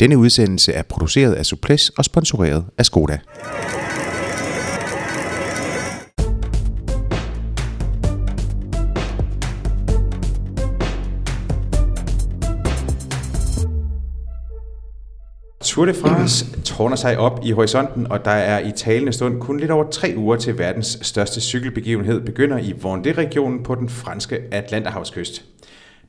Denne udsendelse er produceret af Suples og sponsoreret af Skoda. Tour de France tårner sig op i horisonten, og der er i talende stund kun lidt over tre uger til verdens største cykelbegivenhed begynder i Vendée-regionen på den franske Atlanterhavskyst.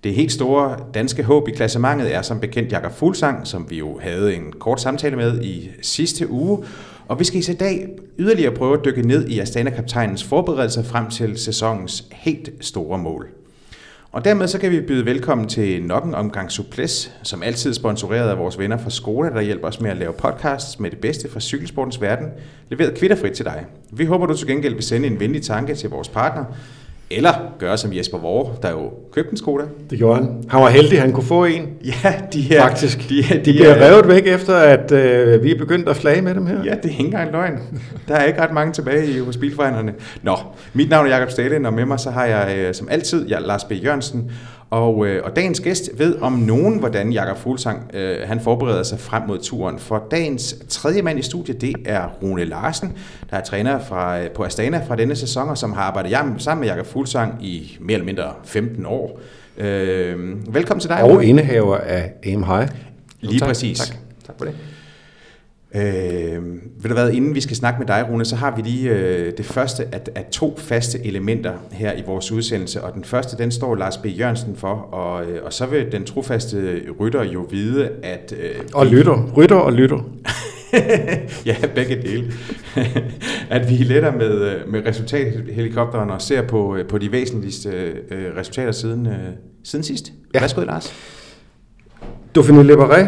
Det helt store danske håb i klassementet er som bekendt Jakob Fuglsang, som vi jo havde en kort samtale med i sidste uge. Og vi skal i dag yderligere prøve at dykke ned i Astana-kaptajnens forberedelser frem til sæsonens helt store mål. Og dermed så kan vi byde velkommen til nok en omgang Suples, som altid sponsoreret af vores venner fra Skoda, der hjælper os med at lave podcasts med det bedste fra cykelsportens verden, leveret kvitterfrit til dig. Vi håber, du til gengæld vil sende en venlig tanke til vores partner, eller gøre som Jesper Vore, der jo købte en Skoda. Det gjorde han. Han var heldig, han kunne få en. Ja, de er... Faktisk. De, de, de bliver er, revet væk efter, at øh, vi er begyndt at flage med dem her. Ja, det er ikke engang løgn. Der er ikke ret mange tilbage i, hos bilforhandlerne. Nå, mit navn er Jakob Stalen, og med mig så har jeg øh, som altid jeg, Lars B. Jørgensen. Og, øh, og dagens gæst ved om nogen, hvordan Jakob Fuglsang øh, han forbereder sig frem mod turen. For dagens tredje mand i studiet, det er Rune Larsen, der er træner fra, øh, på Astana fra denne sæson, og som har arbejdet sammen med Jakob Fuglsang i mere eller mindre 15 år. Øh, velkommen til dig, Og Rune. indehaver af Aim High. Lige tak, præcis. Tak. tak for det. Øh, ved du hvad, inden vi skal snakke med dig, Rune, så har vi lige øh, det første af, af to faste elementer her i vores udsendelse, og den første, den står Lars B. Jørgensen for, og, øh, og så vil den trofaste rytter jo vide, at... Øh, og lytter. Rytter og lytter. ja, begge dele. at vi letter med, øh, med resultathelikopteren og ser på, øh, på de væsentligste øh, resultater siden, øh, siden sidst. Ja. Værsgo, Lars. Dauphiné Libéré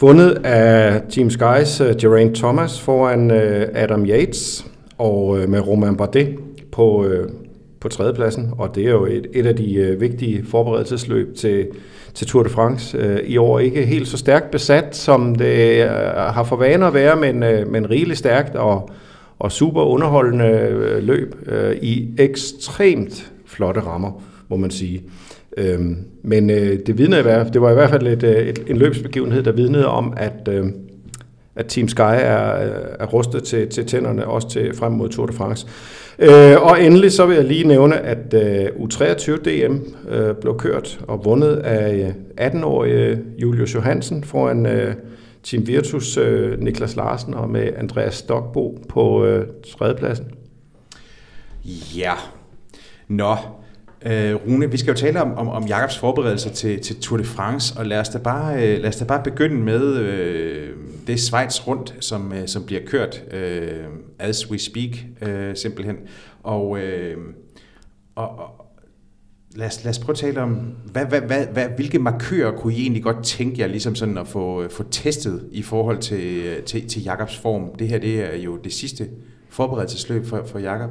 Vundet af Team Skies uh, øh, Geraint Thomas foran uh, Adam Yates og uh, med Romain Bardet på, uh, på tredjepladsen. Og det er jo et, et af de uh, vigtige forberedelsesløb til, til Tour de France. Uh, I år ikke helt så stærkt besat, som det uh, har for vane at være, men, uh, men rigeligt stærkt og, og super underholdende uh, løb uh, i ekstremt flotte rammer, må man sige. Øhm, men øh, det, vidnede, det var i hvert fald et, øh, et, en løbsbegivenhed, der vidnede om, at, øh, at Team Sky er, øh, er rustet til, til tænderne, også til frem mod Tour de France. Øh, og endelig så vil jeg lige nævne, at øh, U23 DM øh, blev kørt og vundet af øh, 18-årige Julius Johansen foran øh, Team Virtus øh, Niklas Larsen og med Andreas Stokbo på øh, tredjepladsen. Ja, nå, Øh, Rune, vi skal jo tale om, om, om Jakobs forberedelser til, til Tour de France, og lad os da bare, øh, lad os da bare begynde med øh, det Schweiz rundt, som, øh, som bliver kørt øh, as we speak, øh, simpelthen. Og, øh, og, og lad, os, lad os prøve at tale om, hvad, hvad, hvad, hvad, hvilke markører kunne I egentlig godt tænke jer ligesom sådan at få, øh, få testet i forhold til, øh, til, til Jakobs form? Det her det er jo det sidste forberedelsesløb for, for Jakob.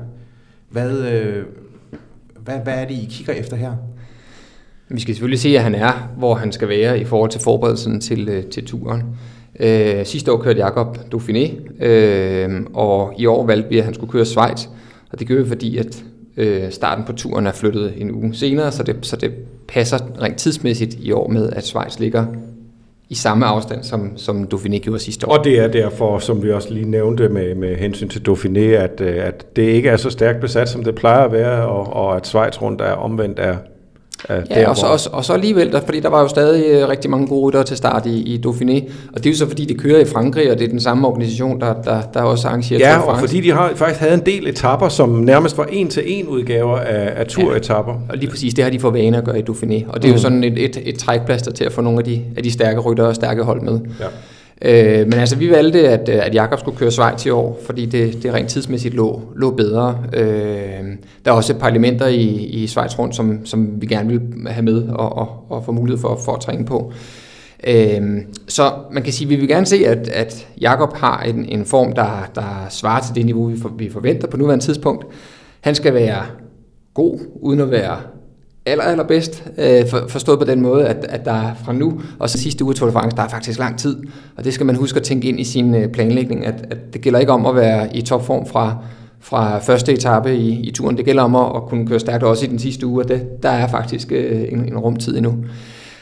Hvad, øh, hvad, hvad er det, I kigger efter her? Vi skal selvfølgelig se, at han er, hvor han skal være i forhold til forberedelsen til, øh, til turen. Øh, sidste år kørte Jakob Dauphiné, øh, og i år valgte vi, at han skulle køre Schweiz. Og det gør vi, fordi at øh, starten på turen er flyttet en uge senere, så det, så det passer rent tidsmæssigt i år med, at Schweiz ligger i samme afstand, som, som Dauphiné gjorde sidste år. Og det er derfor, som vi også lige nævnte med, med hensyn til Dauphiné, at, øh, at det ikke er så stærkt besat, som det plejer at være, og, og at Schweiz rundt er omvendt er, Ja, der, og, så, og, og så alligevel, der, fordi der var jo stadig øh, rigtig mange gode ryttere til start i, i Dauphiné, og det er jo så fordi, de kører i Frankrig, og det er den samme organisation, der, der, der også arrangerer Ja, og fordi de har, faktisk havde en del etapper, som nærmest var en-til-en udgaver af, af turetapper. Ja, og lige præcis, det har de for vane at gøre i Dauphiné, og det er mm. jo sådan et, et, et trækplaster til at få nogle af de, af de stærke ryttere og stærke hold med. Ja. Øh, men altså, vi valgte, at, øh, at Jakob skulle køre Schweiz i år, fordi det, det rent tidsmæssigt lå, lå bedre. Øh, der er også et par elementer i, i Schweiz rundt, som, som vi gerne vil have med og, og, og få mulighed for, for at træne på. Øh, så man kan sige, at vi vil gerne se, at, at Jakob har en, en form, der, der svarer til det niveau, vi, for, vi forventer på nuværende tidspunkt. Han skal være god, uden at være aller, allerbedst, øh, for, forstået på den måde, at, at der fra nu og så sidste uge Tour de France, der er faktisk lang tid, og det skal man huske at tænke ind i sin øh, planlægning, at, at det gælder ikke om at være i topform fra, fra første etape i, i turen, det gælder om at, at kunne køre stærkt også i den sidste uge, og det, der er faktisk øh, en, en rumtid endnu.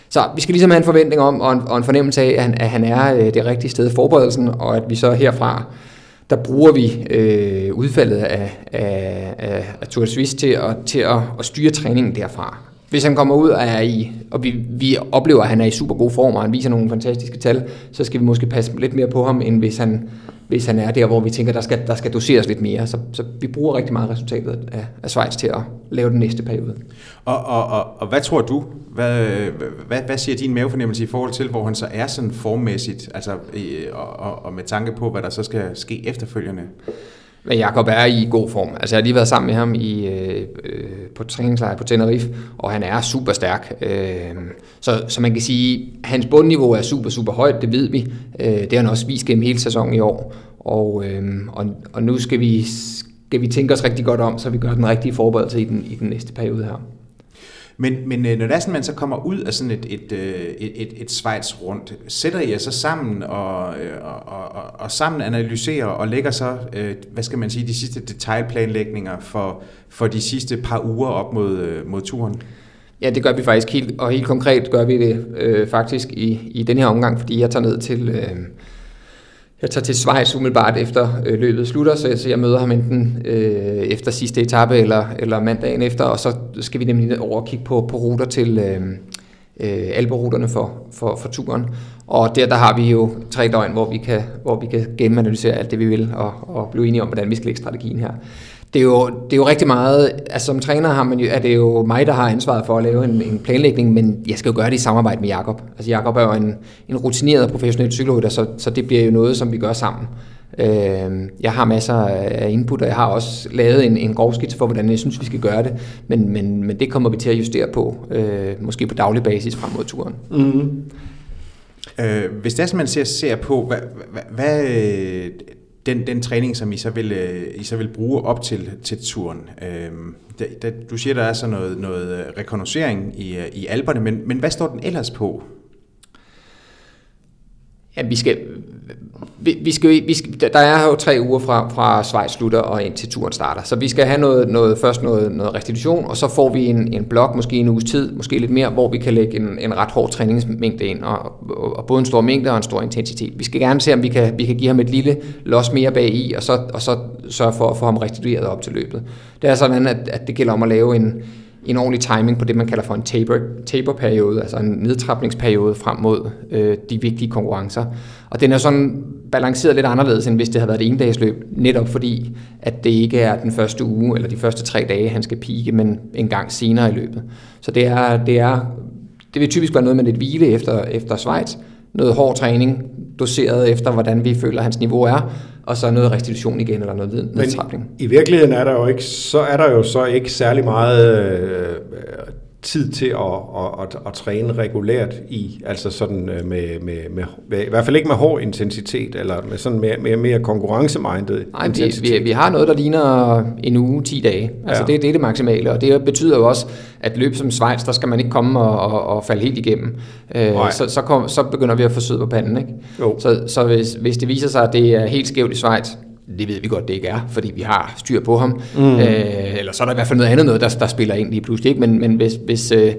Så vi skal ligesom have en forventning om, og en, og en fornemmelse af, at han, at han er øh, det rigtige sted i forberedelsen, og at vi så herfra, der bruger vi øh, udfaldet af, af, af, af Tour de Suisse til, at, til at, at styre træningen derfra. Hvis han kommer ud og er i, og vi, vi oplever, at han er i super god form, og han viser nogle fantastiske tal, så skal vi måske passe lidt mere på ham, end hvis han, hvis han er der, hvor vi tænker, der skal, der skal doseres lidt mere. Så, så vi bruger rigtig meget resultatet af, af Schweiz til at lave den næste periode. Og, og, og, og hvad tror du? Hvad, hvad, hvad siger din mavefornemmelse i forhold til, hvor han så er sådan formmæssigt, altså, og, og, og med tanke på, hvad der så skal ske efterfølgende? Men Jakob er i god form. Altså, jeg har lige været sammen med ham i, øh, på træningslejr på Tenerife, og han er super stærk. Øh, så, så man kan sige, at hans bundniveau er super, super højt, det ved vi. Øh, det har han også vist gennem hele sæsonen i år. Og, øh, og, og nu skal vi, skal vi tænke os rigtig godt om, så vi gør den rigtige forberedelse i den, i den næste periode her. Men, men øh, når det er sådan, man så kommer ud af sådan et, et, øh, et, et, et Schweiz rundt, sætter I jer så sammen og, øh, og, og, og sammen analyserer og lægger så, hvad skal man sige, de sidste detaljplanlægninger for, for de sidste par uger op mod, mod turen? Ja, det gør vi faktisk helt, og helt konkret gør vi det øh, faktisk i, i den her omgang, fordi jeg tager ned til, øh, jeg tager til Schweiz umiddelbart efter øh, løbet slutter, så jeg, så jeg møder ham enten øh, efter sidste etape eller, eller mandagen efter, og så skal vi nemlig over og kigge på, på ruter til øh, øh, alberuterne for, for, for turen. Og der, der har vi jo tre døgn, hvor vi kan, hvor vi kan gennemanalysere alt det, vi vil, og, og blive enige om, hvordan vi skal lægge strategien her det er, jo, det er jo rigtig meget, altså som træner har man jo, er det jo mig, der har ansvaret for at lave en, en planlægning, men jeg skal jo gøre det i samarbejde med Jakob. Altså Jakob er jo en, en rutineret professionel cykelrytter, så, så det bliver jo noget, som vi gør sammen. Øh, jeg har masser af input, og jeg har også lavet en, en grov skitse for, hvordan jeg synes, vi skal gøre det, men, men, men det kommer vi til at justere på, øh, måske på daglig basis frem mod turen. Mm. Øh, hvis det er, som man ser, ser på, hvad, hvad, hvad den, den træning, som I så vil, øh, I så vil bruge op til, til turen. Øh, der, da, du siger, der er så noget, noget øh, rekognoscering i, øh, i alberne, men, men hvad står den ellers på? Ja, vi skal, vi, vi skal, vi skal, der er jo tre uger fra, fra Schweiz slutter og ind til turen starter, så vi skal have noget, noget, først noget, noget restitution, og så får vi en, en blok, måske en uges tid, måske lidt mere, hvor vi kan lægge en, en ret hård træningsmængde ind, og, og, og både en stor mængde og en stor intensitet. Vi skal gerne se, om vi kan, vi kan give ham et lille los mere bag i, og så, og så sørge for at få ham restitueret op til løbet. Det er sådan, at, at det gælder om at lave en, en ordentlig timing på det, man kalder for en taper, taper-periode, altså en nedtrapningsperiode frem mod øh, de vigtige konkurrencer. Og den er sådan balanceret lidt anderledes, end hvis det havde været et endagsløb, netop fordi, at det ikke er den første uge eller de første tre dage, han skal pike, men en gang senere i løbet. Så det er, det er det vil typisk være noget med lidt hvile efter, efter Schweiz, noget hård træning, doseret efter, hvordan vi føler, at hans niveau er, og så noget restitution igen, eller noget nedtrapning. Men i virkeligheden er der jo ikke, så er der jo så ikke særlig meget øh, tid til at, at, at, at træne regulært i, altså sådan øh, med, med, med, med, i hvert fald ikke med hård intensitet, eller med sådan mere, mere, mere konkurrencemindet Nej, intensitet. Vi, vi, vi har noget, der ligner en uge, 10 dage. Altså ja. det, det er det maksimale, og det betyder jo også, at løb som Schweiz, der skal man ikke komme og, og, og falde helt igennem. Øh, så, så, kom, så begynder vi at få sød på panden. Ikke? Jo. Så, så hvis, hvis det viser sig, at det er helt skævt i Schweiz, det ved vi godt, det ikke er, fordi vi har styr på ham. Mm. Øh, eller så er der i hvert fald noget andet noget, der, der spiller ind lige pludselig. Ikke? Men, men hvis, hvis øh,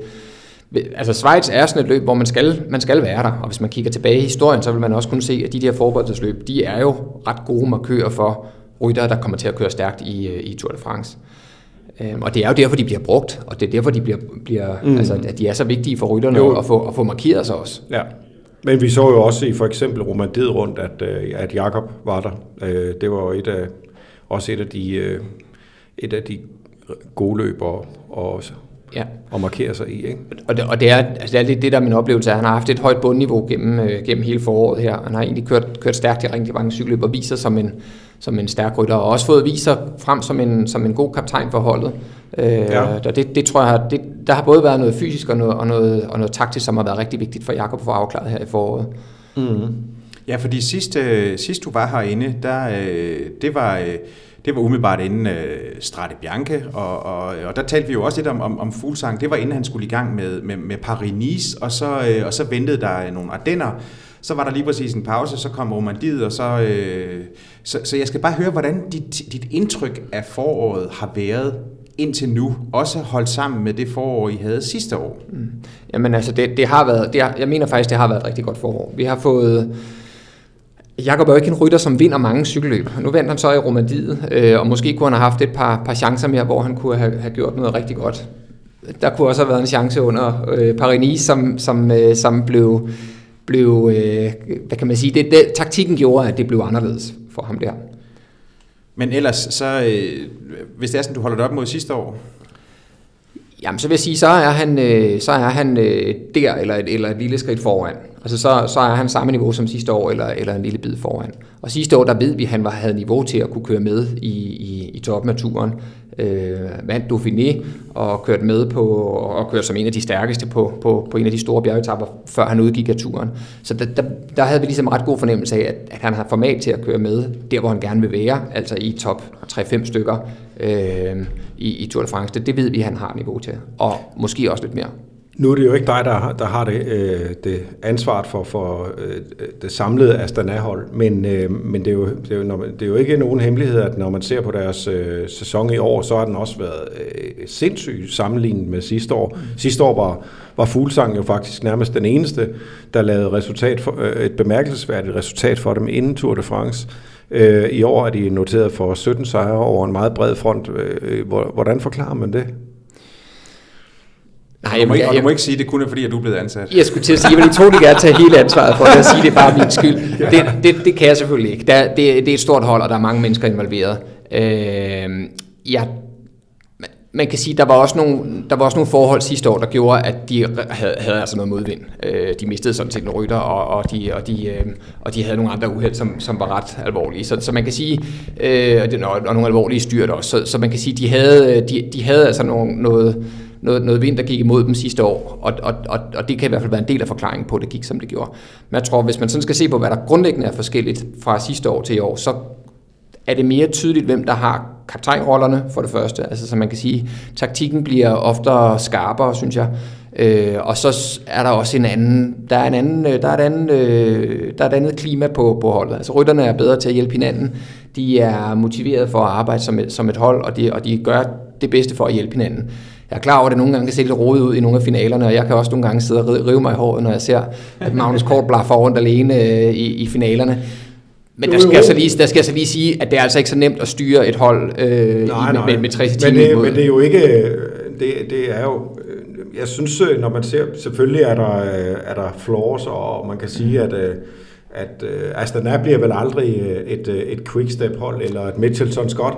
altså Schweiz er sådan et løb, hvor man skal, man skal være der, og hvis man kigger tilbage i historien, så vil man også kunne se, at de der forberedelsesløb, de er jo ret gode markører for ryttere, der kommer til at køre stærkt i, øh, i Tour de France. Øhm, og det er jo derfor, de bliver brugt, og det er derfor, de bliver, bliver mm. altså, at de er så vigtige for rytterne at få, at få markeret sig også. Ja. Men vi så jo også i for eksempel Romandiet rundt, at, øh, at Jakob var der. Øh, det var jo et af, også et af de, øh, et af de gode løb og, og, ja. og markere sig i. Ikke? Og, det, og det, er, altså det er lidt det, der er min oplevelse, at han har haft et højt bundniveau gennem, gennem hele foråret her. Han har egentlig kørt, kørt stærkt i rigtig mange cykelløb og viser som en, som en stærk rytter, og også fået viser frem som en, som en god kaptajn for holdet. Øh, ja. og det, det tror jeg, det, der har både været noget fysisk og noget, og, noget, og noget taktisk, som har været rigtig vigtigt for Jakob at få afklaret her i foråret. Mm. Ja, fordi sidst, øh, sidst du var herinde, der, øh, det var... Øh, det var umiddelbart inden øh, Strade Bianche, og, og, og der talte vi jo også lidt om, om, om fuglsang. Det var inden han skulle i gang med, med, med Paris-Nice, og så, øh, og så ventede der nogle Ardenner, så var der lige præcis en pause, så kom Romandiet, og så, øh, så, så jeg skal bare høre, hvordan dit, dit indtryk af foråret har været indtil nu også holdt sammen med det forår, I havde sidste år? Mm. Jamen altså, det, det har været, det har, jeg mener faktisk, det har været et rigtig godt forår. Vi har fået, Jakob er jo ikke en rytter, som vinder mange cykelløb. Nu vandt han så i Romandiet, øh, og måske kunne han have haft et par, par chancer mere, hvor han kunne have, have gjort noget rigtig godt. Der kunne også have været en chance under øh, Paris, som, som, øh, som blev, blev øh, hvad kan man sige, det, det, taktikken gjorde, at det blev anderledes for ham der. Men ellers, så, øh, hvis det er sådan, du holder det op mod sidste år, Jamen, så vil jeg sige, så er han, øh, så er han øh, der, eller et, eller et lille skridt foran. Altså, så, så er han samme niveau som sidste år, eller, eller en lille bid foran. Og sidste år, der ved vi, at han var, havde niveau til at kunne køre med i, i, i toppen af turen. Øh, vandt Dauphiné og kørte med på, og kørte som en af de stærkeste på, på, på en af de store bjergetapper, før han udgik af turen. Så der, der, der havde vi ligesom ret god fornemmelse af, at, at han har format til at køre med der, hvor han gerne vil være, altså i top 3-5 stykker øh, i, i Tour de France. Det, det ved vi, at han har niveau til, og måske også lidt mere. Nu er det jo ikke dig, der, der har det, øh, det ansvaret for, for øh, det samlede Astana-hold, men, øh, men det, er jo, det, er jo, når man, det er jo ikke nogen hemmelighed, at når man ser på deres øh, sæson i år, så har den også været øh, sindssygt sammenlignet med sidste år. Mm. Sidste år var, var Fuglsang jo faktisk nærmest den eneste, der lavede resultat for, øh, et bemærkelsesværdigt resultat for dem inden Tour de France. Øh, I år er de noteret for 17 sejre over en meget bred front. Øh, hvordan forklarer man det? Nej, jeg, må, jeg, og du må ikke sige, at det kun er fordi, at du er blevet ansat. Jeg skulle til at sige, at I to de gerne tage hele ansvaret for det, og sige, at det er bare min skyld. Det, det, det kan jeg selvfølgelig ikke. Der, det, det er et stort hold, og der er mange mennesker involveret. Øh, jeg, man kan sige, at der var, også nogle, der var også nogle forhold sidste år, der gjorde, at de havde, havde altså noget modvind. Øh, de mistede sådan set nogle rytter, og, og, de, og, de, øh, og de havde nogle andre uheld, som, som var ret alvorlige. Så, så man kan sige, øh, og, og nogle alvorlige styrt også, så, så man kan sige, at de havde, de, de havde altså nogle, noget noget, noget vind, der gik imod dem sidste år, og, og, og, og det kan i hvert fald være en del af forklaringen på, at det gik, som det gjorde. Men jeg tror, hvis man sådan skal se på, hvad der grundlæggende er forskelligt fra sidste år til i år, så er det mere tydeligt, hvem der har kaptajnrollerne for det første. Altså, så man kan sige, taktikken bliver oftere skarpere, synes jeg. Øh, og så er der også en anden, der er en anden, øh, der er et andet, øh, der er et andet klima på, på holdet. Altså rytterne er bedre til at hjælpe hinanden. De er motiveret for at arbejde som et, som et hold, og de, og de gør det bedste for at hjælpe hinanden. Jeg er klar over, at det nogle gange kan se lidt rodet ud i nogle af finalerne, og jeg kan også nogle gange sidde og rive mig i håret, når jeg ser, at Magnus Kort blaffer rundt alene øh, i, i finalerne. Men der skal, jeg så lige, der skal jeg så lige sige, at det er altså ikke så nemt at styre et hold øh, nej, nej. med, med 60 timer men, det, men det er jo ikke... Det, det er jo... Jeg synes, øh, når man ser... Selvfølgelig er der, øh, er der flaws, og man kan sige, at at Astana bliver vel aldrig et, et quickstep-hold eller et Mitchelton Scott,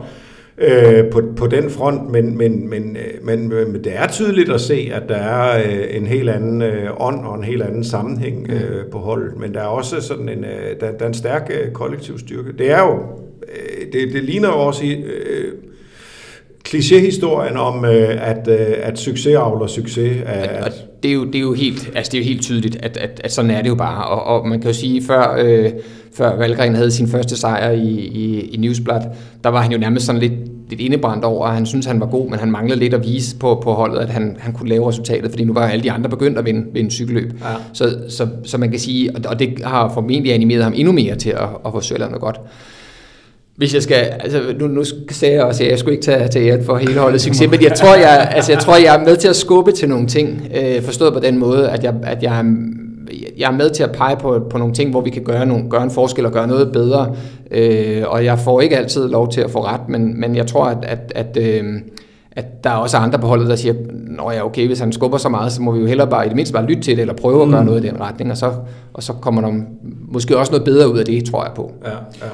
øh, på, på den front, men, men, men, øh, men, men det er tydeligt at se, at der er øh, en helt anden øh, ånd og en helt anden sammenhæng mm. øh, på holdet, men der er også sådan en, øh, der, der er en stærk øh, kollektiv styrke. Det er jo, øh, det, det ligner jo også i, øh, klichéhistorien om, øh, at, øh, at succes avler succes. At, og det, er jo, det, er jo helt, altså det er jo helt tydeligt, at, at, at sådan er det jo bare. Og, og man kan jo sige, før, øh, før Valgren havde sin første sejr i, i, i Newsblad, der var han jo nærmest sådan lidt, lidt indebrændt over, at han synes han var god, men han manglede lidt at vise på, på holdet, at han, han kunne lave resultatet, fordi nu var alle de andre begyndt at vinde, vinde cykelløb. Ja. Så, så, så man kan sige, og det har formentlig animeret ham endnu mere til at, at få noget godt. Hvis jeg skal, altså nu, nu sagde jeg også, at jeg skulle ikke tage til æren for hele holdet succes, men jeg tror, jeg, altså, jeg tror, jeg er med til at skubbe til nogle ting, øh, forstået på den måde, at jeg, at jeg, jeg er med til at pege på, på nogle ting, hvor vi kan gøre, nogle, gøre en forskel og gøre noget bedre, øh, og jeg får ikke altid lov til at få ret, men, men jeg tror, at, at, at øh, at der er også andre på holdet, der siger, Nå ja, okay, hvis han skubber så meget, så må vi jo hellere bare i det mindste bare lytte til det, eller prøve mm. at gøre noget i den retning, og så, og så kommer der måske også noget bedre ud af det, tror jeg på. Ja, ja.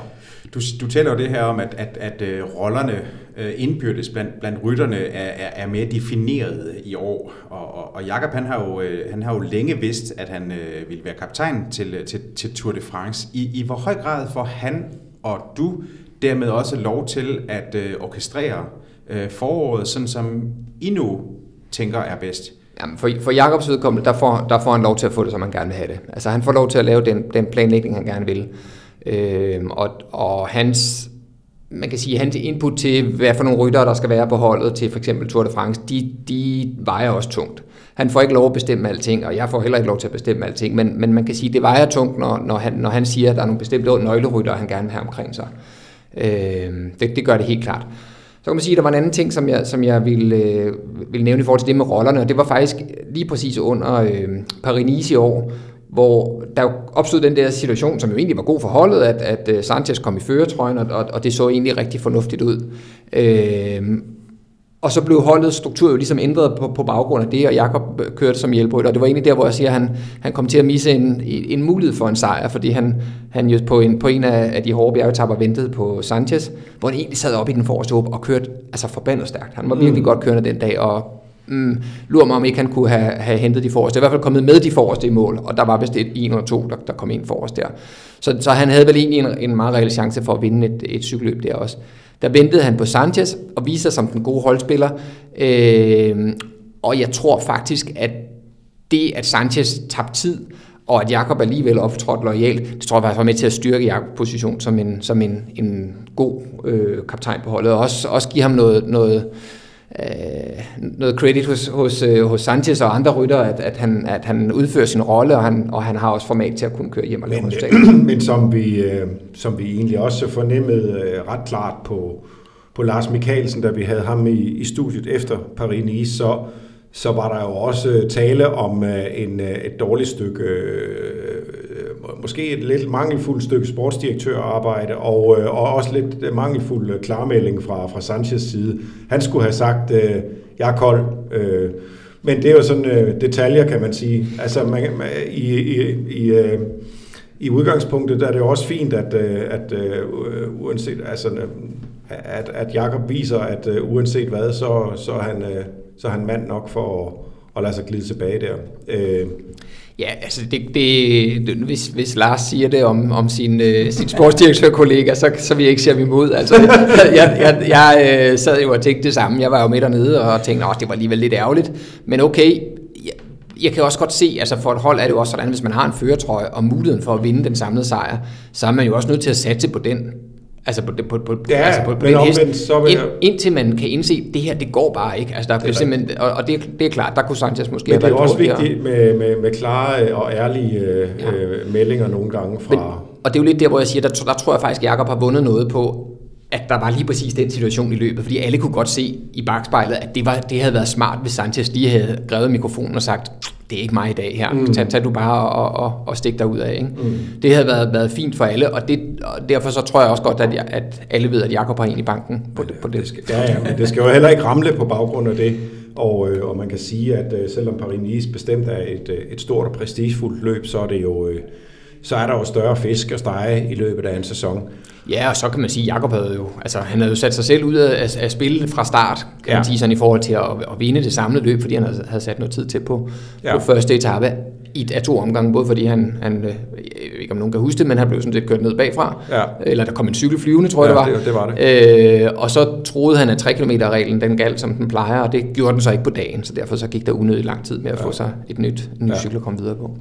Du, du taler jo det her om, at, at, at øh, rollerne øh, indbyrdes blandt, blandt rytterne er, er, er mere defineret i år. Og, og, og Jakob han har, jo, øh, han har jo længe vidst, at han øh, ville være kaptajn til, til, til Tour de France. I, I hvor høj grad får han og du dermed også lov til at øh, orkestrere øh, foråret, sådan som I nu tænker er bedst? Jamen for, for Jakobs vedkommende, der får, der får han lov til at få det, som han gerne vil have det. Altså han får lov til at lave den, den planlægning, han gerne vil. Øh, og, og hans, man kan sige, hans input til, hvad for nogle ryttere, der skal være på holdet til for eksempel Tour de France, de, de vejer også tungt. Han får ikke lov at bestemme alting, og jeg får heller ikke lov til at bestemme alting, men, men man kan sige, det vejer tungt, når, når, han, når han siger, at der er nogle bestemte nøgleryttere, han gerne vil have omkring sig. Øh, det, det gør det helt klart. Så kan man sige, at der var en anden ting, som jeg, som jeg ville, øh, ville nævne i forhold til det med rollerne, og det var faktisk lige præcis under øh, Paris i år, hvor der opstod den der situation, som jo egentlig var god for holdet, at, at øh, Sanchez kom i føretrøjen, og, og det så egentlig rigtig fornuftigt ud. Øh, og så blev holdets struktur jo ligesom ændret på, på baggrund af det, og Jakob kørte som hjælperytter. Og det var egentlig der, hvor jeg siger, at han, han kom til at misse en, en mulighed for en sejr, fordi han, han jo på en, på en af, af de hårde bjergetapper ventede på Sanchez, hvor han egentlig sad op i den forreste håb og kørte altså forbandet stærkt. Han var virkelig mm. godt kørende den dag, og mm, lurer mig, om ikke han kunne have, have hentet de forreste. I hvert fald kommet med de forreste i mål, og der var vist et en eller to, der, der kom ind forrest der. Så, så han havde vel egentlig en, en meget reel chance for at vinde et, et cykelløb der også. Der ventede han på Sanchez og viste sig som den gode holdspiller. Øh, og jeg tror faktisk, at det, at Sanchez tabte tid, og at Jakob alligevel optrådte lojalt, det tror jeg faktisk var med til at styrke Jakobs position som en, som en, en god øh, kaptajn på holdet, og også, også give ham noget, noget, øh, noget credit hos, hos, øh, hos Sanchez og andre rytter, at, at, han, at han udfører sin rolle, og han, og han har også format til at kunne køre hjem og lave men, men som vi, øh, som vi egentlig også fornemmede øh, ret klart på, på Lars Mikkelsen, da vi havde ham i, i studiet efter Paris-Nice, så, så var der jo også tale om øh, en, øh, et dårligt stykke øh, måske et lidt mangelfuldt stykke sportsdirektørarbejde, og, øh, og også lidt øh, mangelfuld øh, klarmelding fra, fra Sanchez side. Han skulle have sagt, øh, jeg er kold. Øh, men det er jo sådan øh, detaljer, kan man sige. Altså, man, man, i, i, i, øh, i udgangspunktet der er det jo også fint, at, øh, at uh, uanset, altså, at, at Jakob viser, at uh, uanset hvad, så, så, er han, uh, så er han mand nok for at, at lade sig glide tilbage der. Øh, Ja, altså det, det, det, hvis, hvis Lars siger det om, om sin, øh, sin sportsdirektørkollega, så, så vil jeg ikke sige ham imod. Altså, jeg jeg, jeg øh, sad jo og tænkte det samme. Jeg var jo med dernede og tænkte, at det var alligevel lidt ærgerligt. Men okay, jeg, jeg kan også godt se, altså for et hold er det jo også sådan, hvis man har en føretrøje og muligheden for at vinde den samlede sejr, så er man jo også nødt til at satse på den. Altså på, på, på, ja, altså på, på den hest, så ind, indtil man kan indse, at det her, det går bare ikke. Altså der det er simpelthen, og, og det, det er klart, der kunne Sanchez måske Men det er også vigtigt med, med, med klare og ærlige øh, ja. øh, meldinger nogle gange fra... Men, og det er jo lidt der, hvor jeg siger, der, der tror jeg faktisk, at Jacob har vundet noget på, at der var lige præcis den situation i løbet, fordi alle kunne godt se i bagspejlet, at det, var, det havde været smart, hvis Sanchez lige havde grevet mikrofonen og sagt, det er ikke mig i dag her, mm. tag, tag du bare og, og, og stik dig ud af. Ikke? Mm. Det havde været, været fint for alle, og, det, og derfor så tror jeg også godt, at, jeg, at alle ved, at Jakob har en i banken på, det, på det. det skal, ja, ja, men det skal jo heller ikke ramle på baggrund af det. Og, øh, og man kan sige, at øh, selvom Paris-Nice bestemt er et, øh, et stort og prestigefuldt løb, så er det jo... Øh, så er der jo større fisk at stege i løbet af en sæson. Ja, og så kan man sige, at Jacob havde jo, altså, han havde jo sat sig selv ud af, af spillet fra start, kan ja. man sige, sådan i forhold til at, at vinde det samlede løb, fordi han havde, havde sat noget tid til på, ja. på første etape i af to omgange, både fordi han, han, øh, jeg ved ikke om nogen kan huske det, men han blev sådan lidt kørt ned bagfra, ja. eller der kom en cykel flyvende, tror jeg ja, det var. det, det var det. Øh, og så troede han, at 3 km reglen den galt, som den plejer, og det gjorde den så ikke på dagen, så derfor så gik der unødigt lang tid med at ja. få sig et nyt, en ny ja. cykel at komme videre på.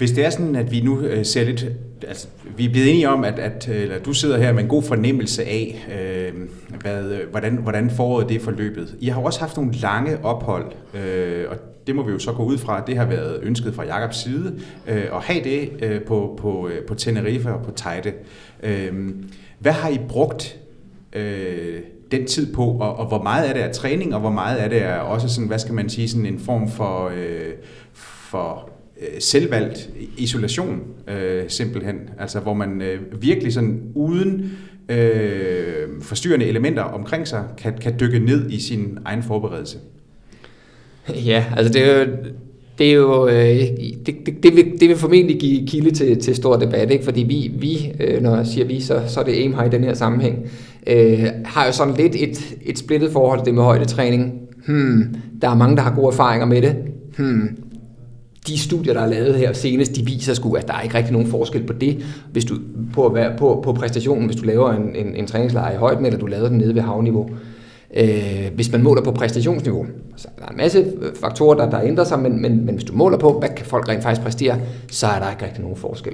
Hvis det er sådan, at vi nu øh, ser lidt, altså vi er blevet enige om, at, at øh, eller du sidder her med en god fornemmelse af, øh, hvad, øh, hvordan, hvordan foråret det er forløbet. I har også haft nogle lange ophold, øh, og det må vi jo så gå ud fra, det har været ønsket fra Jakobs side, øh, at have det øh, på, på, øh, på Tenerife og på Teide. Øh, hvad har I brugt øh, den tid på, og, og hvor meget er det af træning, og hvor meget er det er også sådan, hvad skal man sige, sådan en form for, øh, for øh, selvvalgt isolation, øh, simpelthen. Altså hvor man øh, virkelig sådan uden øh, forstyrrende elementer omkring sig, kan, kan dykke ned i sin egen forberedelse. Ja, altså det er jo, det er jo øh, det, det, det, vil, det vil formentlig give kilde til, til stor debat, ikke? fordi vi, vi øh, når jeg siger vi, så, så er det aim i den her sammenhæng, øh, har jo sådan lidt et, et splittet forhold til det med højdetræning. Hmm, der er mange, der har gode erfaringer med det. Hmm, de studier, der er lavet her senest, de viser sgu, at der er ikke rigtig nogen forskel på det, hvis du, på, på, på præstationen, hvis du laver en, en, en træningslejr i højden, eller du laver den nede ved havniveau. Øh, hvis man måler på præstationsniveau, så der er en masse øh, faktorer, der, der ændrer sig, men, men, men hvis du måler på, hvad kan folk rent faktisk præstere, så er der ikke rigtig nogen forskel.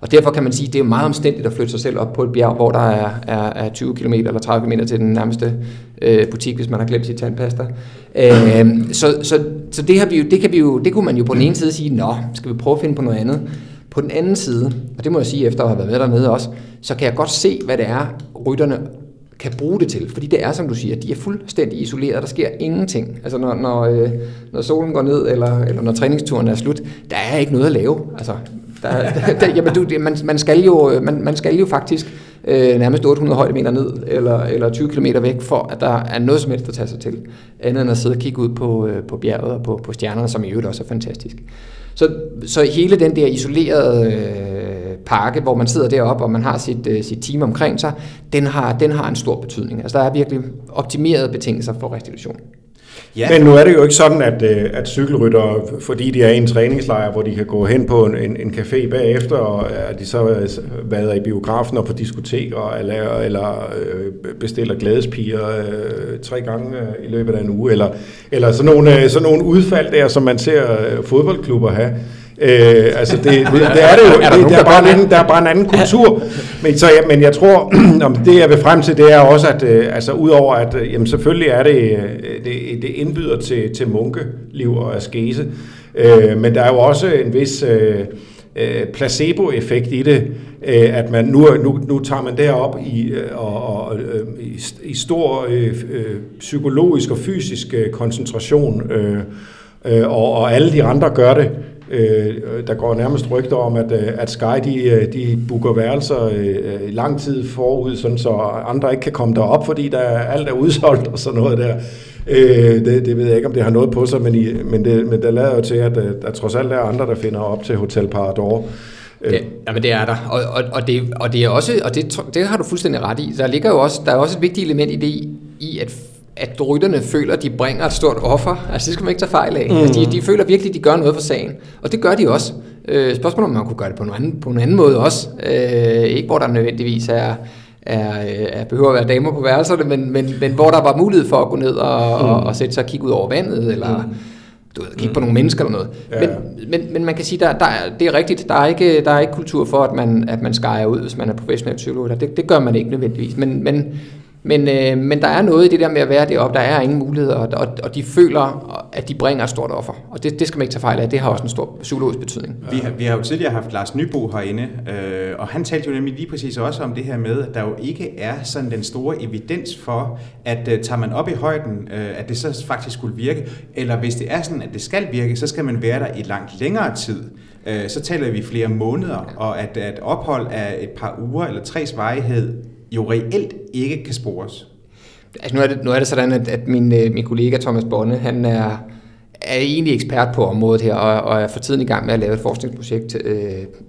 Og derfor kan man sige, at det er meget omstændigt at flytte sig selv op på et bjerg, hvor der er, er, er 20 km eller 30 km til den nærmeste øh, butik, hvis man har glemt sit tandpasta. Øh, så så, så det, har vi jo, det, kan vi jo, det kunne man jo på den ene side sige, nå, skal vi prøve at finde på noget andet. På den anden side, og det må jeg sige efter at have været med dernede også, så kan jeg godt se, hvad det er, rytterne kan bruge det til. Fordi det er, som du siger, de er fuldstændig isoleret, der sker ingenting. Altså når, når, øh, når solen går ned, eller, eller når træningsturen er slut, der er ikke noget at lave. Altså, der, der, jamen, du, man, man, skal jo, øh, man, man skal jo faktisk øh, nærmest 800 højdemeter ned, eller, eller 20 km væk, for at der er noget som helst at tage sig til, andet end at sidde og kigge ud på, øh, på bjerget og på, på stjernerne, som i øvrigt også er fantastisk. Så, så hele den der isolerede øh, pakke, hvor man sidder deroppe, og man har sit, øh, sit team omkring sig, den har, den har en stor betydning. Altså der er virkelig optimerede betingelser for restitution. Ja. Men nu er det jo ikke sådan, at, øh, at cykelryttere, fordi de er i en træningslejr, hvor de kan gå hen på en, en café bagefter, og at de så øh, vader i biografen og på diskoteker, eller, eller bestiller glædespiger øh, tre gange i løbet af en uge, eller, eller sådan, nogle, sådan nogle udfald der, som man ser fodboldklubber have. Øh, altså det, det, det er det jo. er der, det, der, er bare en anden, der er bare en anden kultur. Men, så, ja, men jeg tror, om det jeg vil frem til, det er også, at øh, altså, udover at øh, jamen, selvfølgelig er det, øh, det, det indbyder til, til munkeliv og askese, øh, men der er jo også en vis øh, placebo-effekt i det, øh, at man nu, nu, nu tager man derop i, og, og, i, i stor øh, psykologisk og fysisk koncentration, øh, og, og alle de andre gør det. Øh, der går nærmest rygter om, at, øh, at Sky de, øh, de booker værelser øh, lang tid forud, sådan så andre ikke kan komme derop, fordi der alt er udsolgt og sådan noget der. Øh, det, det ved jeg ikke, om det har noget på sig, men, i, men, det, men det lader jo til, at øh, der trods alt er andre, der finder op til Hotel Parador. Ja, men det er der, og, og, og, det, og det er også, og det, det har du fuldstændig ret i, der ligger jo også, der er også et vigtigt element i det, i at at rytterne føler, at de bringer et stort offer. Altså det skal man ikke tage fejl af. Mm. Altså, de, de føler virkelig, at de gør noget for sagen. Og det gør de også. Øh, spørgsmålet om man kunne gøre det på en anden, på en anden måde også. Øh, ikke hvor der nødvendigvis er, er, er behøver at være damer på værelserne, men, men, men hvor der var mulighed for at gå ned og, mm. og, og sætte sig og kigge ud over vandet, eller mm. du ved, kigge mm. på nogle mennesker eller noget. Ja. Men, men, men man kan sige, der, der, det er rigtigt, der er, ikke, der er ikke kultur for, at man, at man skærer ud, hvis man er professionel psykolog. Det, det gør man ikke nødvendigvis. Men, men men, øh, men der er noget i det der med at være deroppe, der er ingen muligheder, og, og, og de føler, at de bringer et stort offer. Og det, det skal man ikke tage fejl af, det har også en stor psykologisk betydning. Vi har, vi har jo tidligere haft Lars Nybo herinde, øh, og han talte jo nemlig lige præcis også om det her med, at der jo ikke er sådan den store evidens for, at øh, tager man op i højden, øh, at det så faktisk skulle virke, eller hvis det er sådan, at det skal virke, så skal man være der i langt længere tid. Øh, så taler vi flere måneder, og at, at ophold af et par uger eller tre varighed jo reelt ikke kan spores. Altså nu er det, nu er det sådan, at, at min, øh, min kollega Thomas Bonne, han er, er egentlig ekspert på området her, og, og er for tiden i gang med at lave et forskningsprojekt øh,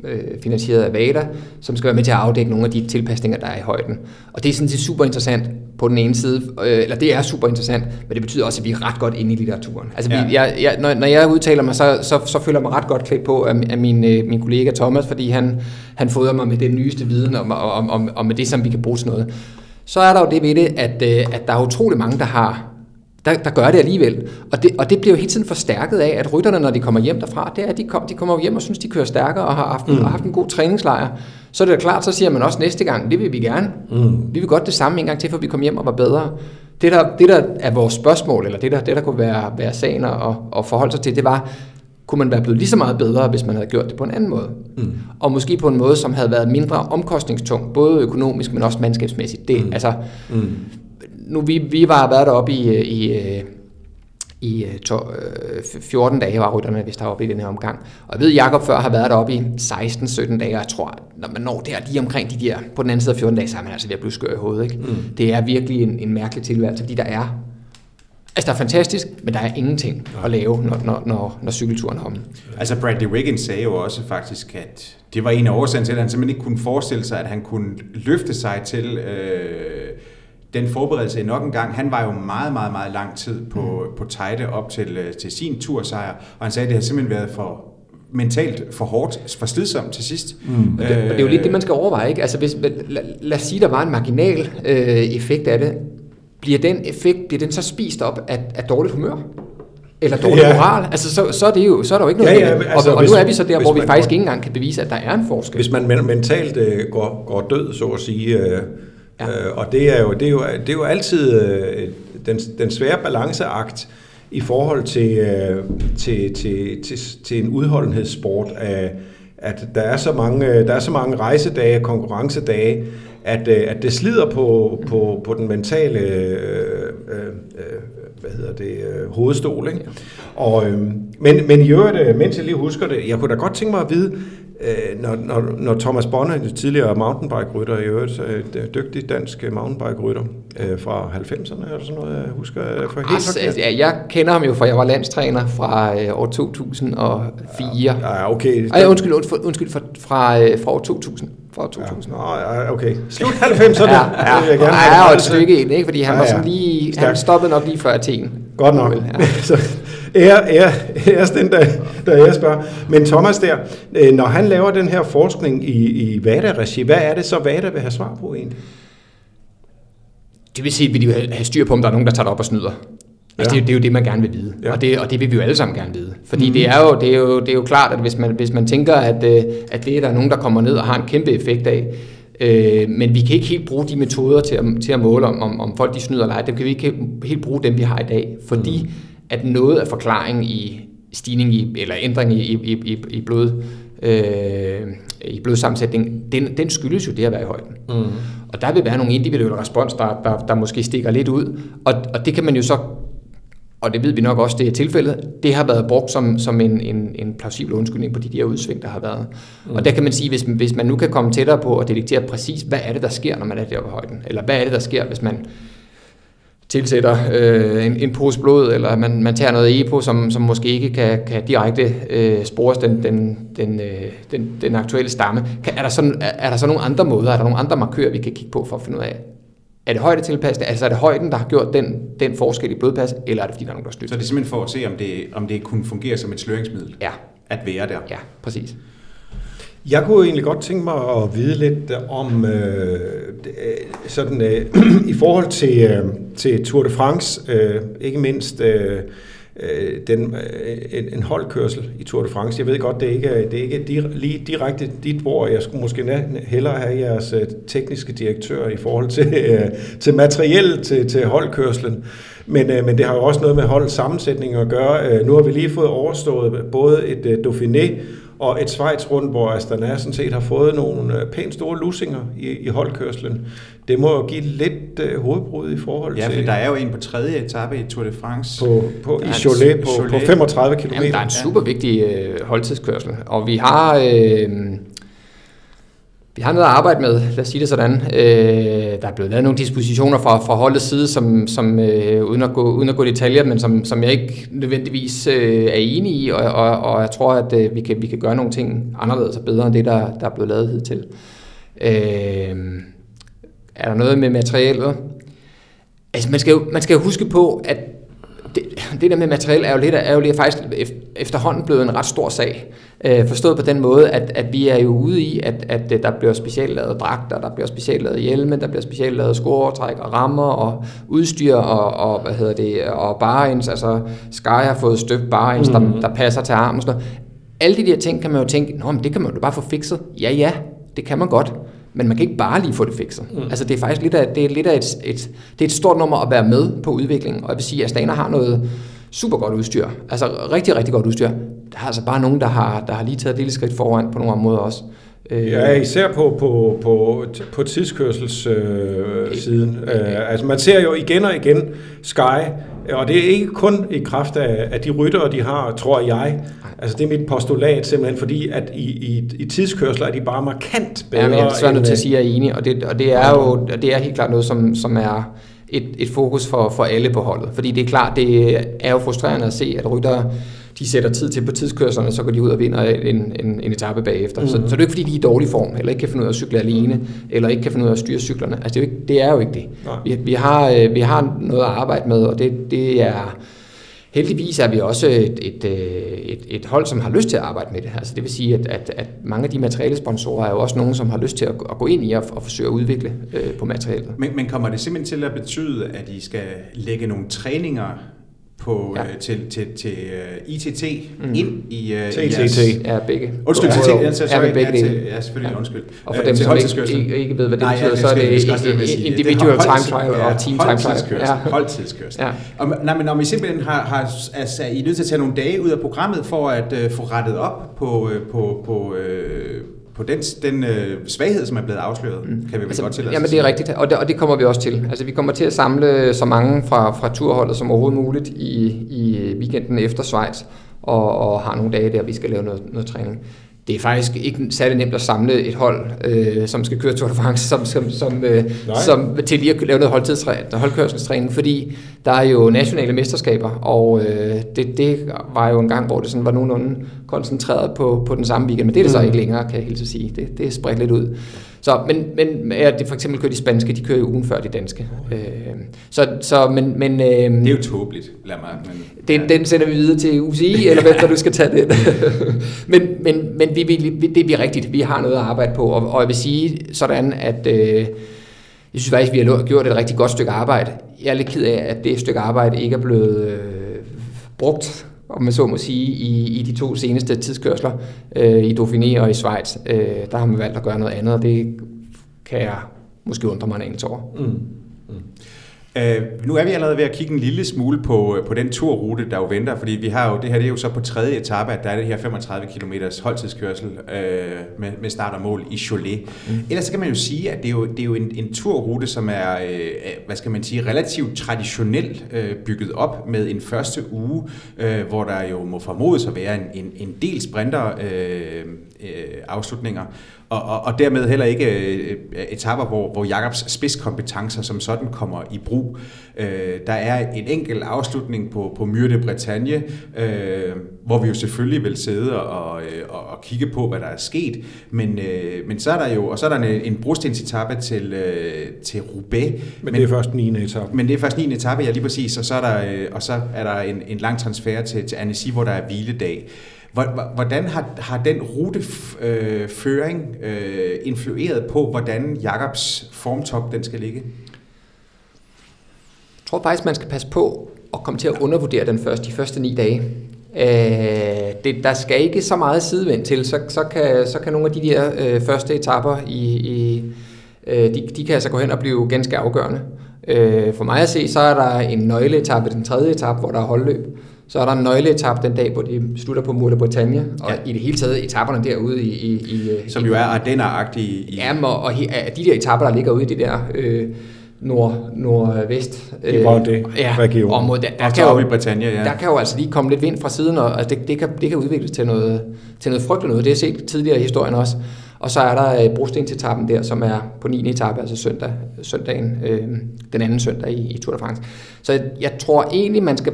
øh, finansieret af VADA, som skal være med til at afdække nogle af de tilpasninger, der er i højden. Og det er sådan set super interessant på den ene side, øh, eller det er super interessant, men det betyder også, at vi er ret godt inde i litteraturen. Altså ja. vi, jeg, jeg, når, når jeg udtaler mig, så, så, så føler jeg mig ret godt klædt på af, af min, øh, min kollega Thomas, fordi han, han fodrer mig med den nyeste viden om, om, om, om med det, som vi kan bruge til noget. Så er der jo det ved det, at, øh, at der er utrolig mange, der har der, der gør det alligevel. Og det, og det bliver jo hele tiden forstærket af, at rytterne, når de kommer hjem derfra, det er, at de, kom, de kommer hjem og synes, de kører stærkere og har haft, mm. har haft en god træningslejr. Så er det klart, så siger man også næste gang, det vil vi gerne. Mm. Vi vil godt det samme en gang til, for vi kommer hjem og var bedre. Det der, det der er vores spørgsmål, eller det der, det der kunne være, være sagen at, at forholde sig til, det var, kunne man være blevet lige så meget bedre, hvis man havde gjort det på en anden måde. Mm. Og måske på en måde, som havde været mindre omkostningstung, både økonomisk, men også mandskabsmæssigt. Det, mm. altså, mm nu vi, vi var været deroppe i, i, i to, 14 dage, var rytterne, hvis der var oppe i den her omgang. Og jeg ved, Jakob før har været deroppe i 16-17 dage, og jeg tror, når man når der lige omkring de der, på den anden side af 14 dage, så er man altså ved at blive skør i hovedet. Ikke? Mm. Det er virkelig en, en mærkelig tilværelse, fordi der er Altså, der er fantastisk, men der er ingenting at lave, når, når, når, når cykelturen er om. Altså, Bradley Wiggins sagde jo også faktisk, at det var en af årsagen til, at han simpelthen ikke kunne forestille sig, at han kunne løfte sig til øh, den forberedelse nok en gang. Han var jo meget, meget, meget lang tid på, mm. på Tejde op til, øh, til sin tursejr, og han sagde, at det har simpelthen været for mentalt for hårdt, for slidsomt til sidst. Mm. Og, det, det er jo lidt det, man skal overveje. Ikke? Altså, hvis, lad, lad os sige, der var en marginal øh, effekt af det. Bliver den effekt bliver den så spist op af, af dårligt humør? Eller dårlig ja. moral? Altså, så, så, er det jo, så er der jo ikke noget ja, ja, altså, og, og hvis, nu er vi så der, hvor vi faktisk går, ikke engang kan bevise, at der er en forskel. Hvis man mentalt øh, går, går død, så at sige, øh, Ja. Øh, og det er jo, det er jo, det er jo altid øh, den, den svære balanceakt i forhold til, øh, til, til, til, til en udholdenhedssport, af, at der er, så mange, der er så mange rejsedage konkurrencedage, at, øh, at det slider på, på, på den mentale øh, øh, hvad hedder det, øh, hovedstol. Ikke? Og, øh, men, men i øvrigt, øh, mens jeg lige husker det, jeg kunne da godt tænke mig at vide, øh, når, når, når Thomas Bonner, en tidligere mountainbike-rytter, i øvrigt et øh, dygtig dansk mountainbike-rytter øh, fra 90'erne, eller sådan noget, jeg husker for helt altså, ja, jeg kender ham jo, for jeg var landstræner fra øh, år 2004. Ja, ja okay. Ej, undskyld, undskyld, undskyld fra, fra, øh, fra år 2000 fra 2000. Ja, okay. Slut 90'erne. ja, ja. Det vil jeg gerne ja, og et stykke ind, ikke? fordi han, ja, ja. var sådan lige, han stoppede nok lige før Athen. Godt nok. Ja. så, ære, ære, ære den, der, der jeg spørger. Men Thomas der, øh, når han laver den her forskning i, i VADA-regi, hvad er det så, VADA vil have svar på egentlig? Det vil sige, at vi vil have styr på, om der er nogen, der tager det op og snyder. Altså, ja. det, det er jo det, man gerne vil vide. Ja. Og, det, og det vil vi jo alle sammen gerne vide. Fordi mm. det, er jo, det, er jo, det er jo klart, at hvis man, hvis man tænker, at, øh, at det er der nogen, der kommer ned og har en kæmpe effekt af, øh, men vi kan ikke helt bruge de metoder til at, til at måle, om, om, om folk de snyder eller ej. Dem kan vi ikke helt bruge dem, vi har i dag. Fordi mm. At noget af forklaringen i stigning i, eller ændring i, i, i, i blod, øh, i blodsammensætning, den, den skyldes jo det at være i højden. Mm. Og der vil være nogle individuelle respons, der, der, der måske stikker lidt ud, og, og det kan man jo så og det ved vi nok også, det er tilfældet, det har været brugt som, som en, en, en plausibel undskyldning på de der udsving, der har været. Mm. Og der kan man sige, hvis, hvis man nu kan komme tættere på at detektere præcis, hvad er det, der sker, når man er deroppe på højden, eller hvad er det, der sker, hvis man tilsætter øh, en, en pose blod, eller man, man tager noget EPO, som, som måske ikke kan, kan direkte øh, spores den, den, den, øh, den, den aktuelle stamme. Kan, er, der sådan, er, er der så nogle andre måder, er der nogle andre markører, vi kan kigge på for at finde ud af, er det højdetilpasning? Altså er det højden, der har gjort den, den forskel i blodpas, eller er det fordi, der er nogen, der Så det er simpelthen for at se, om det, om det kunne fungere som et sløringsmiddel? Ja. At være der? Ja, præcis. Jeg kunne egentlig godt tænke mig at vide lidt øh, om, øh, øh, sådan øh, i forhold til, øh, til Tour de France, øh, ikke mindst øh, øh, den, øh, en, en holdkørsel i Tour de France. Jeg ved godt, det er ikke, det er ikke lige direkte dit hvor Jeg skulle måske hellere have jeres tekniske direktør i forhold til, øh, til materiel til, til holdkørslen. Men, men det har jo også noget med hold sammensætning at gøre. Nu har vi lige fået overstået både et Dauphiné og et Schweiz rundt, hvor Astana sådan set har fået nogle pænt store lusinger i, i holdkørslen. Det må jo give lidt uh, hovedbrud i forhold ja, til... Ja, for der er jo en på tredje etape i Tour de France. På, på, I Cholet på, Cholet. på 35 km. Jamen, der er en super vigtig uh, holdtidskørsel, og vi har... Uh, vi har noget at arbejde med, lad os sige det sådan. Øh, der er blevet lavet nogle dispositioner fra, fra holdets side, som, som øh, uden, at gå, uden at gå i detaljer, men som, som jeg ikke nødvendigvis øh, er enig i, og, og, og jeg tror, at øh, vi, kan, vi kan gøre nogle ting anderledes og bedre end det, der, der er blevet lavet hidtil. Øh, er der noget med materialet? Altså, man skal jo, man skal jo huske på, at det, det der med materiel er jo, lidt, er jo lidt faktisk efterhånden blevet en ret stor sag. Øh, forstået på den måde, at, at vi er jo ude i, at, at der bliver specielt lavet dragter, der bliver specielt lavet hjelme, der bliver specielt lavet skåretræk og rammer og udstyr og, og hvad hedder det, og barins, altså Sky har fået støbt barins, mm. der, der passer til armen og sådan noget. Alle de der ting kan man jo tænke, Nå, men det kan man jo bare få fikset. Ja, ja, det kan man godt men man kan ikke bare lige få det fikset. Mm. Altså det er faktisk lidt af, det er lidt af et, et, det er et stort nummer at være med på udviklingen, og jeg vil sige, at Stana har noget super godt udstyr, altså rigtig, rigtig godt udstyr. Der er altså bare nogen, der har, der har lige taget et lille skridt foran på nogle områder også. Øh, ja, især på, på, på, på tidskørselssiden. Øh, øh, altså man ser jo igen og igen Sky, og det er ikke kun i kraft af, af de ryttere, de har, tror jeg. Altså det er mit postulat simpelthen, fordi at i, i, i tidskørsler er de bare markant bedre. Ja, men jeg er svært nødt til at sige, at jeg er enig, og det, og det er jo det er helt klart noget, som, som er et, et fokus for, for alle på holdet. Fordi det er klart, det er jo frustrerende at se, at ryttere de sætter tid til på tidskørslerne, så går de ud og vinder en, en, en etape bagefter. Mm. Så, så det er jo ikke, fordi de er i dårlig form, eller ikke kan finde ud af at cykle alene, eller ikke kan finde ud af at styre cyklerne. Altså, det er jo ikke, det, er jo ikke det. Vi, vi, har, øh, vi har noget at arbejde med, og det, det er... Heldigvis er vi også et, et, øh, et, et hold, som har lyst til at arbejde med det. Altså det vil sige, at, at, at mange af de materialesponsorer er jo også nogen, som har lyst til at, at gå ind i og, og forsøge at udvikle øh, på materialet. Men, men kommer det simpelthen til at betyde, at I skal lægge nogle træninger på, ja. øh, til, til, til uh, øh, ITT mm. ind i, uh, i jeres... Ja, begge. Undskyld, til, ja, sorry, ja, begge ja, til, ja, selvfølgelig, ja. undskyld. Og for dem, som ikke, ikke, ikke ved, hvad det Nej, betyder, ja, så er det individual time trial og team time trial. Ja. Holdtidskørsel. Ja. Og, nej, men når vi simpelthen har, har altså, I er nødt til at tage nogle dage ud af programmet for at uh, få rettet op på, uh, på, på, uh, på den, den øh, svaghed, som er blevet afsløret, mm. kan vi vel altså, godt til Jamen det er rigtigt, og det, og det kommer vi også til. Altså vi kommer til at samle så mange fra, fra turholdet som overhovedet muligt i, i weekenden efter Schweiz, og, og har nogle dage der, vi skal lave noget, noget træning det er faktisk ikke særlig nemt at samle et hold, øh, som skal køre Tour de France, som, som, som, øh, som til lige at lave noget holdkørselstræning, fordi der er jo nationale mesterskaber, og øh, det, det var jo en gang, hvor det sådan var nogenlunde koncentreret på, på den samme weekend, men det er det så mm. ikke længere, kan jeg helt sige. Det, det er spredt lidt ud. Så, men, men ja, det for eksempel kører de spanske, de kører jo ugen før de danske. Øh, så, så, men, men, øh, det er jo tåbeligt, lad mig. Men, den, ja. den sender vi videre til UCI, eller hvem der du skal tage det. men men, men vi, vi, det er rigtigt, vi har noget at arbejde på, og, og jeg vil sige sådan, at øh, jeg synes faktisk, vi har gjort et rigtig godt stykke arbejde. Jeg er lidt ked af, at det stykke arbejde ikke er blevet øh, brugt om man så må sige, i, i de to seneste tidskørsler, øh, i Dauphiné og i Schweiz. Øh, der har man valgt at gøre noget andet, og det kan jeg måske undre mig en anelse over. Mm. Uh, nu er vi allerede ved at kigge en lille smule på, på den turrute, der jo venter, fordi vi har jo, det her det er jo så på tredje etape, at der er det her 35 km holdtidskørsel uh, med, med start og mål i Cholet. Mm. Ellers så kan man jo sige, at det er jo, det er jo en, en turrute, som er, uh, hvad skal man sige, relativt traditionelt uh, bygget op med en første uge, uh, hvor der jo må formodes at være en, en, en del sprinter uh, uh, afslutninger, og, og, og dermed heller ikke øh, etapper, hvor, hvor Jakobs spidskompetencer som sådan kommer i brug. Øh, der er en enkelt afslutning på, på Myre de Bretagne, øh, hvor vi jo selvfølgelig vil sidde og, øh, og, og kigge på, hvad der er sket, men, øh, men så er der jo, og så er der en, en brostensetappe til, øh, til Roubaix. Men, men det er først 9. etape. Men det er først 9. etape, ja lige præcis, og så er der, øh, og så er der en, en lang transfer til, til Annecy, hvor der er hviledag. Hvordan har, har den ruteføring øh, øh, influeret på, hvordan Jakobs formtop den skal ligge? Jeg tror faktisk, man skal passe på at komme til at undervurdere den første, de første ni dage. Øh, det, der skal ikke så meget sidevind til, så, så, kan, så kan nogle af de der øh, første etapper, i, i, øh, de, de kan altså gå hen og blive ganske afgørende. Øh, for mig at se, så er der en nøgleetappe, den tredje etape, hvor der er holdløb. Så er der en nøgleetap den dag, hvor de slutter på Mur de Bretagne, og ja. i det hele taget etaperne derude i... i, i Som jo er Ardenner-agtige. I... Ja, og, og de der etapper, der ligger ude i det der... Øh, nord, nordvest. I hvor det ja, region. Område, der, der, kan jo, i Britannia, ja. der kan jo altså lige komme lidt vind fra siden, og altså det, det, kan, det kan udvikles til noget, til noget frygteligt noget. Det har set tidligere i historien også. Og så er der øh, brostensetappen der, som er på 9. etape, altså søndag, søndagen, øh, den anden søndag i, i Tour de France. Så jeg, jeg tror egentlig, man skal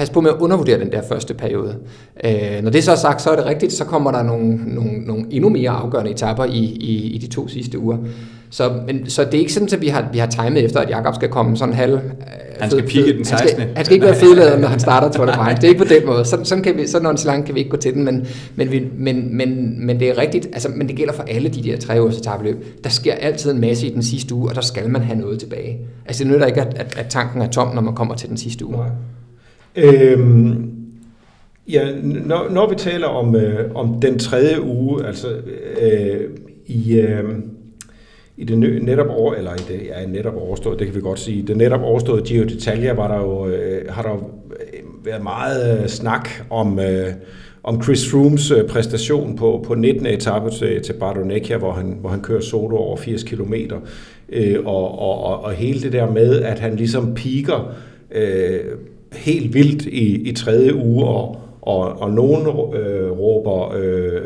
pas på med at undervurdere den der første periode. Øh, når det så er sagt, så er det rigtigt, så kommer der nogle, nogle, nogle endnu mere afgørende etapper i, i, i de to sidste uger. Så, men, så det er ikke sådan, at vi har, vi har timet efter, at Jakob skal komme sådan halv... Øh, han skal pigge den 16. Han skal, han skal ikke være fedladet, når han starter Tour de France. Det er ikke på den måde. Sådan, sådan, kan vi, sådan langt kan vi ikke gå til den, men, men, vi, men, men, men det er rigtigt. Altså, men det gælder for alle de der tre års etabeløb. Der sker altid en masse i den sidste uge, og der skal man have noget tilbage. Altså det nytter ikke, at, at, at tanken er tom, når man kommer til den sidste uge. Nej. Øhm, ja, når, når vi taler om, øh, om den tredje uge, altså øh, i, øh, i det netop over, eller i det ja, netop overstået, det kan vi godt sige, det netop overståede Giro d'Italia var der jo, øh, har der jo øh, været meget øh, snak om, øh, om Chris Froomes øh, præstation på, på 19. etape til, til Bardonecchia, hvor han, hvor han kører solo over 80 km, øh, og, og, og, og hele det der med, at han ligesom piker øh, helt vildt i, i tredje uge, og, og, og nogen øh, råber... Øh,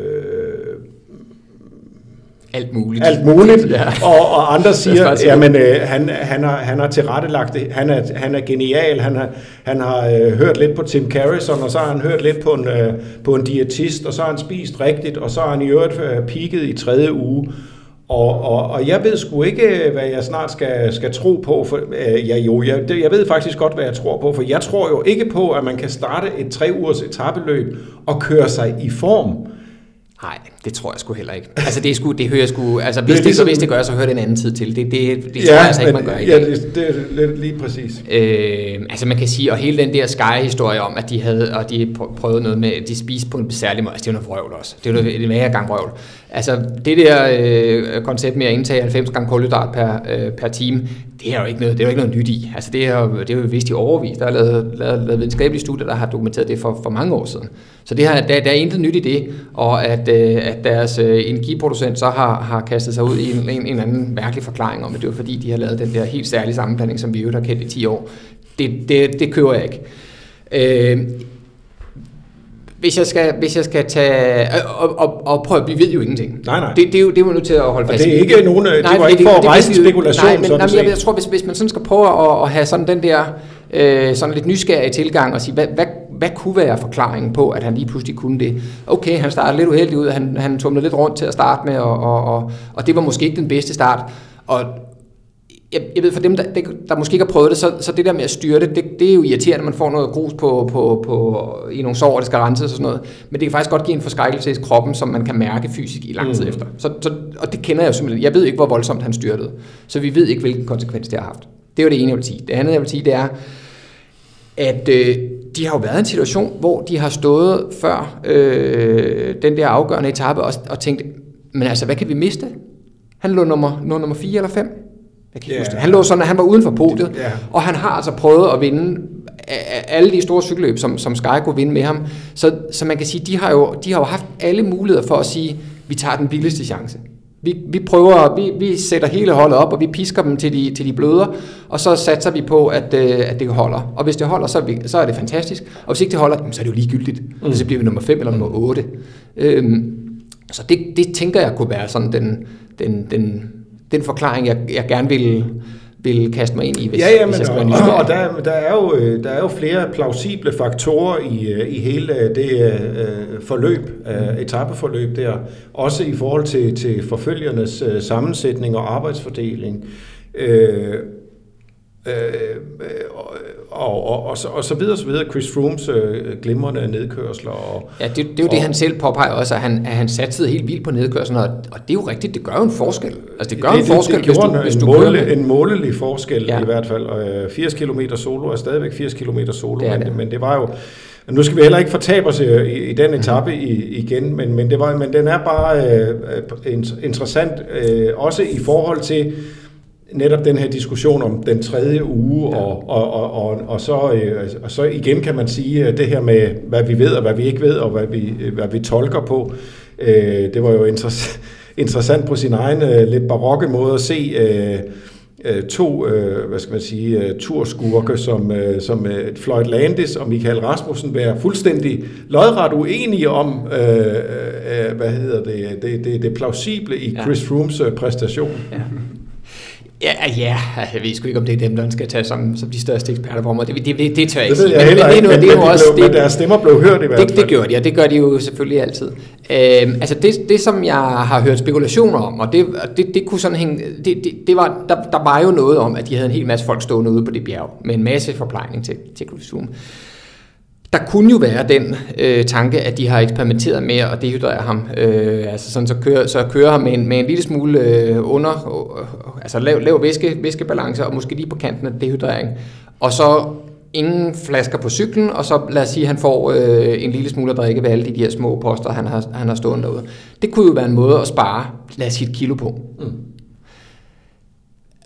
alt muligt. Alt muligt, ja. og, og andre siger, jamen øh, han, han, har, han har tilrettelagt det, han er, han er genial, han har, han har øh, hørt lidt på Tim Carrison, og så har han hørt lidt på en, øh, på en diætist, og så har han spist rigtigt, og så har han i øvrigt øh, peaked i tredje uge, og, og, og jeg ved sgu ikke, hvad jeg snart skal, skal tro på. For, øh, ja, jo, jeg, det, jeg ved faktisk godt, hvad jeg tror på, for jeg tror jo ikke på, at man kan starte et tre ugers etabeløb og køre sig i form. Nej, det tror jeg sgu heller ikke. Altså det, er sgu, det hører jeg sgu, altså hvis det, det, ligesom, hvis det gør, så hører det en anden tid til. Det, det, det ja, tror jeg altså ikke, man gør i Ja, det, det er lige præcis. Øh, altså man kan sige, og hele den der Sky-historie om, at de havde, og de prøvede noget med, de spiste på en særlig måde, altså det er noget vrøvl også. Det er noget, det er gang vrøvl. Altså det der øh, koncept med at indtage 90 gange kulhydrat per, øh, per time, det er jo ikke noget, det er jo ikke noget nyt i. Altså det er jo, det er jo vist i overvis. Der er lavet, lavet, lavet videnskabelige studier, der har dokumenteret det for, for mange år siden. Så det her, der, der er intet nyt i det, og at, øh, at at deres øh, energiproducent så har, har kastet sig ud i en, en, en anden mærkelig forklaring om, at det var fordi, de har lavet den der helt særlige sammenblanding, som vi jo har kendt i 10 år. Det, det, det køber jeg ikke. Øh, hvis jeg skal, hvis jeg skal tage... Og, og, og prøv, vi ved jo ingenting. Nej, nej. Det, det, er jo, det er jo nødt til at holde fast Og det er ikke nogen... Det Nej, var ikke for at det rejse ved vi jo- spekulation, Nej, men, sådan nej, men jeg, jeg tror, hvis, hvis man sådan skal prøve at, at have sådan den der øh, sådan lidt nysgerrig tilgang og sige, hvad, hvad, hvad kunne være forklaringen på, at han lige pludselig kunne det? Okay, han startede lidt uheldigt ud, han, han tumlede lidt rundt til at starte med, og, og, og, og det var måske ikke den bedste start. Og jeg, jeg ved, for dem, der, der måske ikke har prøvet det, så, så det der med at styre det, det, det er jo irriterende, man får noget grus på, på, på, i nogle sår, og det skal renses og sådan noget. Men det kan faktisk godt give en forskrækkelse i kroppen, som man kan mærke fysisk i lang tid Mm. efter. Så, så, og det kender jeg jo simpelthen. Jeg ved ikke, hvor voldsomt han styrtede. Så vi ved ikke, hvilken konsekvens det har haft. Det jo det ene, jeg vil sige. Det andet, jeg vil sige, det er, at øh, de har jo været i en situation, hvor de har stået før øh, den der afgørende etape og, og tænkt, men altså, hvad kan vi miste? Han lå nummer, lå nummer 4 eller 5. Jeg kan Ja. huske det. Han lå sådan, at han var uden for podiet, Ja. og han har altså prøvet at vinde alle de store cykelløb, som, som Sky kunne vinde med ham. Så, så man kan sige, de har, jo, de har jo haft alle muligheder for at sige, vi tager den billigste chance. Vi, vi prøver, vi, vi sætter hele holdet op, og vi pisker dem til de, til de bløder, og så satser vi på, at, øh, at det holder. Og hvis det holder, så er, vi, så er det fantastisk. Og hvis ikke det holder, så er det jo ligegyldigt. Mm. Så bliver vi nummer 5 eller nummer 8. Øhm, så det, det tænker jeg kunne være sådan den, den, den, den forklaring, jeg, jeg gerne vil, vil kaste mig ind i, hvis, ja, ja, hvis jeg skal være og, og der, der, er jo, øh, der er jo flere plausible faktorer i, øh, i hele øh, det øh, forløb, øh, etappeforløb der, også i forhold til, til forfølgernes øh, sammensætning og arbejdsfordeling. Øh, øh, og, og, og, og, så, og så videre, så videre. Chris Froomes øh, glimrende nedkørsler. Og, Ja, det, det er jo det, han selv påpeger også, at han, at han satsede helt vildt på nedkørslen, og, og det er jo rigtigt, det gør jo en forskel. Altså det gør det, en forskel, det, det hvis du, en, hvis du måle, kører en målelig forskel Ja. i hvert fald. Og, øh, 80 km solo er stadigvæk 80 km solo, Det men, det. men det var jo... Nu skal vi heller ikke fortabe os i, i, i den etape i, igen, men, men, det var, men den er bare øh, øh, in- interessant, øh, også i forhold til netop den her diskussion om den tredje uge, Ja. ja. og, og, og, og, og, så, øh, og så igen kan man sige øh, det her med, hvad vi ved og hvad vi ikke ved, og hvad vi, øh, hvad vi tolker på. Øh, det var jo interess- interessant på sin egen øh, lidt barokke måde at se øh, to, øh, hvad skal man sige, turskurke, som, øh, som øh, Floyd Landis og Michael Rasmussen være fuldstændig lodret uenige om, øh, øh, hvad hedder det, det, det, det plausible i Ja. Chris Froomes øh, præstation. Ja. Ja, ja, jeg ved sgu ikke, om det er dem, der skal tage som, som de største eksperter på området. Det, det, det, det tør jeg Det ikke sige. det, ikke, er men, nu- det er men, nu de også, blev, men det, deres stemmer blev hørt i hvert det, fald. det gjorde de, og det gør de jo selvfølgelig altid. Øhm, altså det, det, som jeg har hørt spekulationer om, og det, det, det kunne sådan hænge, det, det, det var, der, der var jo noget om, at de havde en hel masse folk stående ude på det bjerg, med en masse forplejning til, til Zoom. Der kunne jo være den øh, tanke, at de har eksperimenteret med at dehydrere ham. Øh, altså sådan, så kører, så kører ham med en, med en lille smule øh, under, øh, altså lav, lav væske, væskebalance, og måske lige på kanten af dehydrering. Og så ingen flasker på cyklen, og så lad os sige, at han får øh, en lille smule at drikke ved alle de her små poster, han har, han har stående derude. Det kunne jo være en måde at spare, lad os sige, et kilo på. Mm.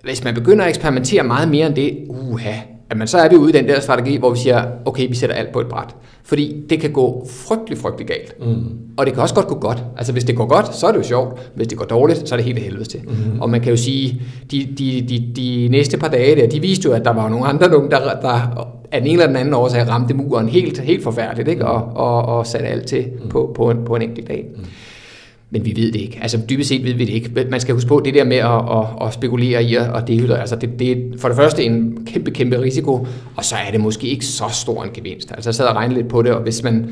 Hvis man begynder at eksperimentere meget mere end det, uha, jamen så er vi ude i den der strategi, hvor vi siger, okay, vi sætter alt på et bræt. Fordi det kan gå frygtelig, frygtelig galt. Mm. Og det kan også godt gå godt. Altså hvis det går godt, så er det jo sjovt. Hvis det går dårligt, så er det helt af helvede til. Mm. Og man kan jo sige, de, de, de, de næste par dage der, de viste jo, at der var nogle andre, nogen, der, der af den ene eller den anden årsag ramte muren helt, helt forfærdeligt, ikke? Og, og, og satte alt til på, på, en, på en enkelt dag. Mm. Men vi ved det ikke. Altså dybest set ved vi det ikke. Man skal huske på, det der med at, at, at spekulere i at dehydrere, altså det, det er for det første en kæmpe, kæmpe risiko, og så er det måske ikke så stor en gevinst. Altså jeg sad og regnede lidt på det, og hvis man,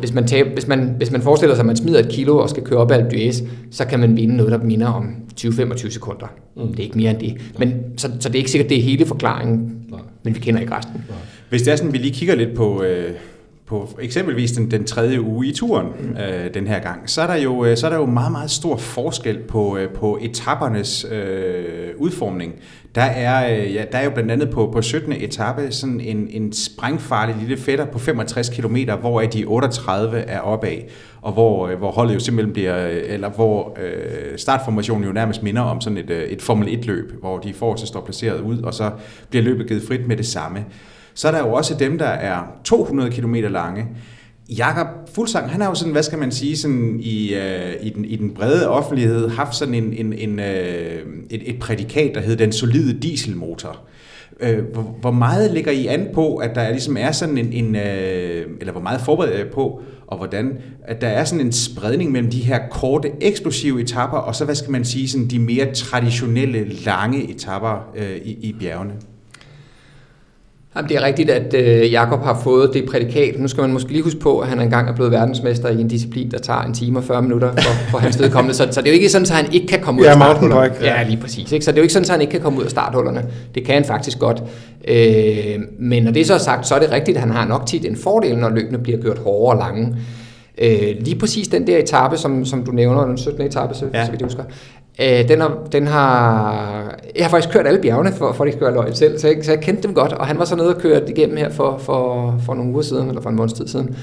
hvis man, tab, hvis man, hvis man forestiller sig, at man smider et kilo og skal køre op ad Alpe d'Huez, så kan man vinde noget, der minder om 20-25 sekunder. Mm. Det er ikke mere end det. Men, så, så det er ikke sikkert, det er hele forklaringen, Nej. men vi kender ikke resten. Hvis det er sådan, vi lige kigger lidt på, øh, på eksempelvis den, den tredje uge i turen øh, den her gang, så er der jo, øh, så er der jo meget, meget stor forskel på, øh, på etappernes øh, udformning. Der er, øh, ja, der er jo blandt andet på, på 17. etape sådan en, en sprængfarlig lille fætter på 65 km, hvor de 38 er opad, og hvor, hvor holdet jo simpelthen bliver, eller hvor øh, startformationen jo nærmest minder om sådan et, et Formel 1-løb, hvor de forreste står placeret ud, og så bliver løbet givet frit med det samme. Så er der jo også dem, der er 200 km lange. Jakob Fuldsang, han har jo sådan, hvad skal man sige, sådan i, øh, i, den, i den brede offentlighed haft sådan en, en, en, øh, et, et prædikat, der hedder den solide dieselmotor. Øh, hvor, hvor meget ligger I an på, at der ligesom er sådan en, en øh, eller hvor meget forbereder I på, og hvordan, at der er sådan en spredning mellem de her korte, eksplosive etapper, og så, hvad skal man sige, sådan de mere traditionelle, lange etapper øh, i, i bjergene? Jamen, det er rigtigt, at øh, Jakob har fået det prædikat. Nu skal man måske lige huske på, at han engang er blevet verdensmester i en disciplin, der tager en time og 40 minutter for, for hans vedkommende. Så, så det er jo ikke sådan, at han ikke kan komme ud ja, af starthullerne. Ja, lige præcis. Ikke? Så det er jo ikke sådan, at han ikke kan komme ud af starthullerne. Det kan han faktisk godt. Øh, men når det så er sagt, så er det rigtigt, at han har nok tit en fordel, når løbene bliver gjort hårdere og lange. Øh, lige præcis den der etape, som, som du nævner, den 17. etape, så, ja. så vidt jeg husker, øh, den, har, den har... Jeg har faktisk kørt alle bjergene, for, for at ikke skal være løgn selv, så jeg, så jeg kendte dem godt, og han var så nede og kørt igennem her for, for, for nogle uger siden, eller for en måneds tid siden.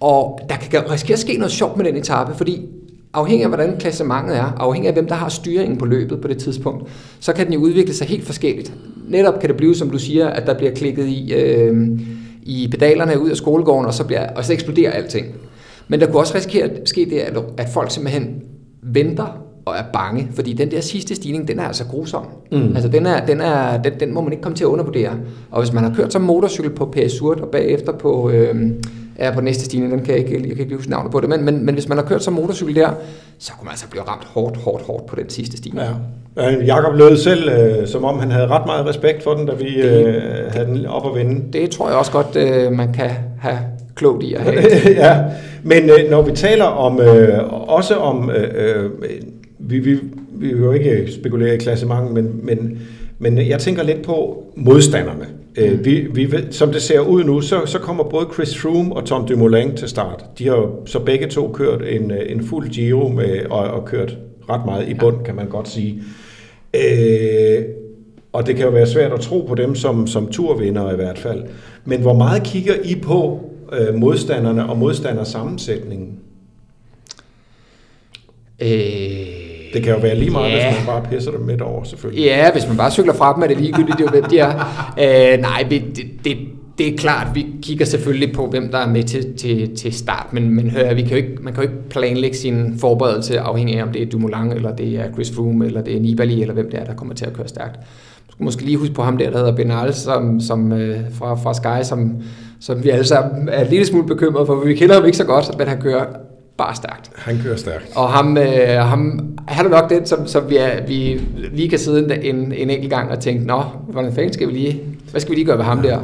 Og der kan risikere at ske noget sjovt med den etape, fordi afhængig af hvordan klassementet er, afhængig af hvem der har styringen på løbet på det tidspunkt, så kan den jo udvikle sig helt forskelligt. Netop kan det blive, som du siger, at der bliver klikket i, øh, i pedalerne ud af skolegården, og så, bliver, og så eksploderer alting. Men der kunne også risikere at ske det, at, at folk simpelthen venter og er bange, fordi den der sidste stigning, den er altså grusom. Mm. Altså den, er, den, er, den, den må man ikke komme til at undervurdere. Og hvis man har kørt som motorcykel på PS Surt og bagefter på, øh, er på næste stigning, den kan jeg ikke, jeg kan ikke huske navnet på det, men, men, men hvis man har kørt som motorcykel der, så kunne man altså blive ramt hårdt, hårdt, hårdt på den sidste stigning. Ja. Jakob lød selv, øh, som om han havde ret meget respekt for den, da vi det, øh, havde den op at vende. Det tror jeg også godt, øh, man kan have klogt i at have. ja, men øh, når vi taler om øh, også om, øh, øh, vi, vi, vi vil jo ikke spekulere i klassementet, men, men, men jeg tænker lidt på modstanderne. Mm. Vi, vi, som det ser ud nu, så, så kommer både Chris Froome og Tom Dumoulin til start. De har så begge to kørt en, en fuld Giro med, og, og kørt ret meget i bund, kan man godt sige. Øh, og det kan jo være svært at tro på dem som, som turvinder i hvert fald. Men hvor meget kigger I på øh, modstanderne og modstandersammensætningen? Øh, det kan jo være lige meget, ja. hvis man bare pisser dem midt over, selvfølgelig. Ja, hvis man bare cykler fra dem, er det ligegyldigt, det er jo, hvem de er. Øh, nej, det, det, det er klart, vi kigger selvfølgelig på, hvem der er med til, til, til start, men, men hør, vi kan jo ikke, man kan jo ikke planlægge sin forberedelse afhængig af, om det er Dumoulin, eller det er Chris Froome, eller det er Nibali, eller hvem det er, der kommer til at køre stærkt. Du skal måske lige huske på ham der, der hedder Benal, som, som, øh, fra, fra Sky, som, som vi alle sammen er en lille smule bekymrede for, for vi kender ham ikke så godt, men han kører bare stærkt. Han kører stærkt. Og ham, øh, ham, han er nok den, som, som vi, er, vi lige kan sidde en, en enkelt gang og tænke, nå, hvordan fanden skal vi lige, hvad skal vi lige gøre ved ham der?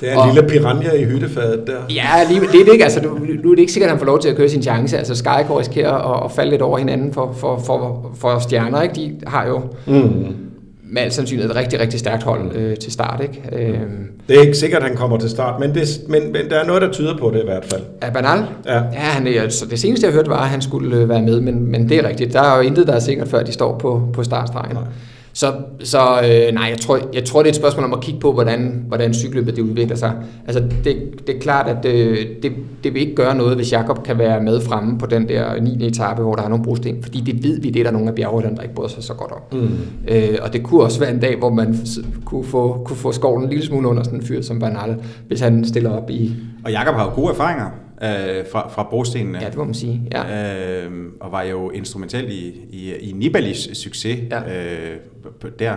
Det er en og, lille piranha i hyttefadet der. Ja, lige, det er det ikke. Altså, nu, er det ikke sikkert, at han får lov til at køre sin chance. Altså, Sky kan risikere at, at falde lidt over hinanden for, for, for, for stjerner. Ikke? De har jo mm med al sandsynlighed et rigtig, rigtig stærkt hold øh, til start. Ikke? Øh, det er ikke sikkert, at han kommer til start, men, det, men, men der er noget, der tyder på det i hvert fald. Er Banal? Ja. ja han, så det seneste, jeg hørte, var, at han skulle øh, være med, men, men det er rigtigt. Der er jo intet, der er sikkert, før de står på, på startstregen. Nej. Så, så øh, nej, jeg tror, jeg tror, det er et spørgsmål om at kigge på, hvordan, hvordan cykelløbet det udvikler sig. Altså, det, det er klart, at øh, det, det vil ikke gøre noget, hvis Jakob kan være med fremme på den der 9. etape, hvor der er nogle brosten, fordi det ved vi, det er der nogle af bjergrytterne, der ikke bryder sig så godt om. Mm. Øh, og det kunne også være en dag, hvor man kunne få, kunne få skoven en lille smule under sådan en fyr som Bernal, hvis han stiller op i... Og Jakob har jo gode erfaringer øh, fra, fra brostenene. Ja, det må man sige. Ja. Øh, og var jo instrumentel i, i, i Nibalis succes ja. øh, der.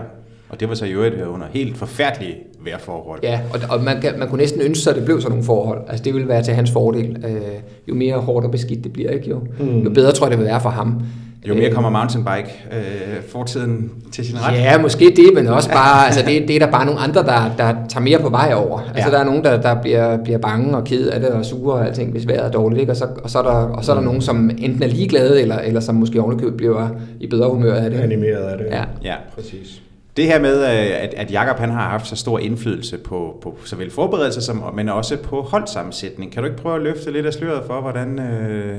Og det var så i øvrigt under helt forfærdelige vejrforhold. Ja, og, og man, kan, man kunne næsten ønske sig, at det blev sådan nogle forhold. Altså det ville være til hans fordel. Øh, jo mere hårdt og beskidt det bliver, ikke jo, mm. jo bedre tror jeg, det vil være for ham. Jo mere kommer mountainbike øh, fortiden til sin ret. Ja, måske det, men også bare, altså det, det er der bare nogle andre, der, der tager mere på vej over. Altså ja. der er nogen, der, der bliver, bliver bange og ked af det og sure og alting, hvis vejret er dårligt. Ikke? Og, så, og, så er der, og så er der mm. nogen, som enten er ligeglade, eller, eller som måske ovenikøbet bliver i bedre humør af det. Animeret af det. Ja, ja. præcis. Det her med, øh, at, at Jakob han har haft så stor indflydelse på, på såvel forberedelse, som, men også på holdsammensætning. Kan du ikke prøve at løfte lidt af sløret for, hvordan, øh,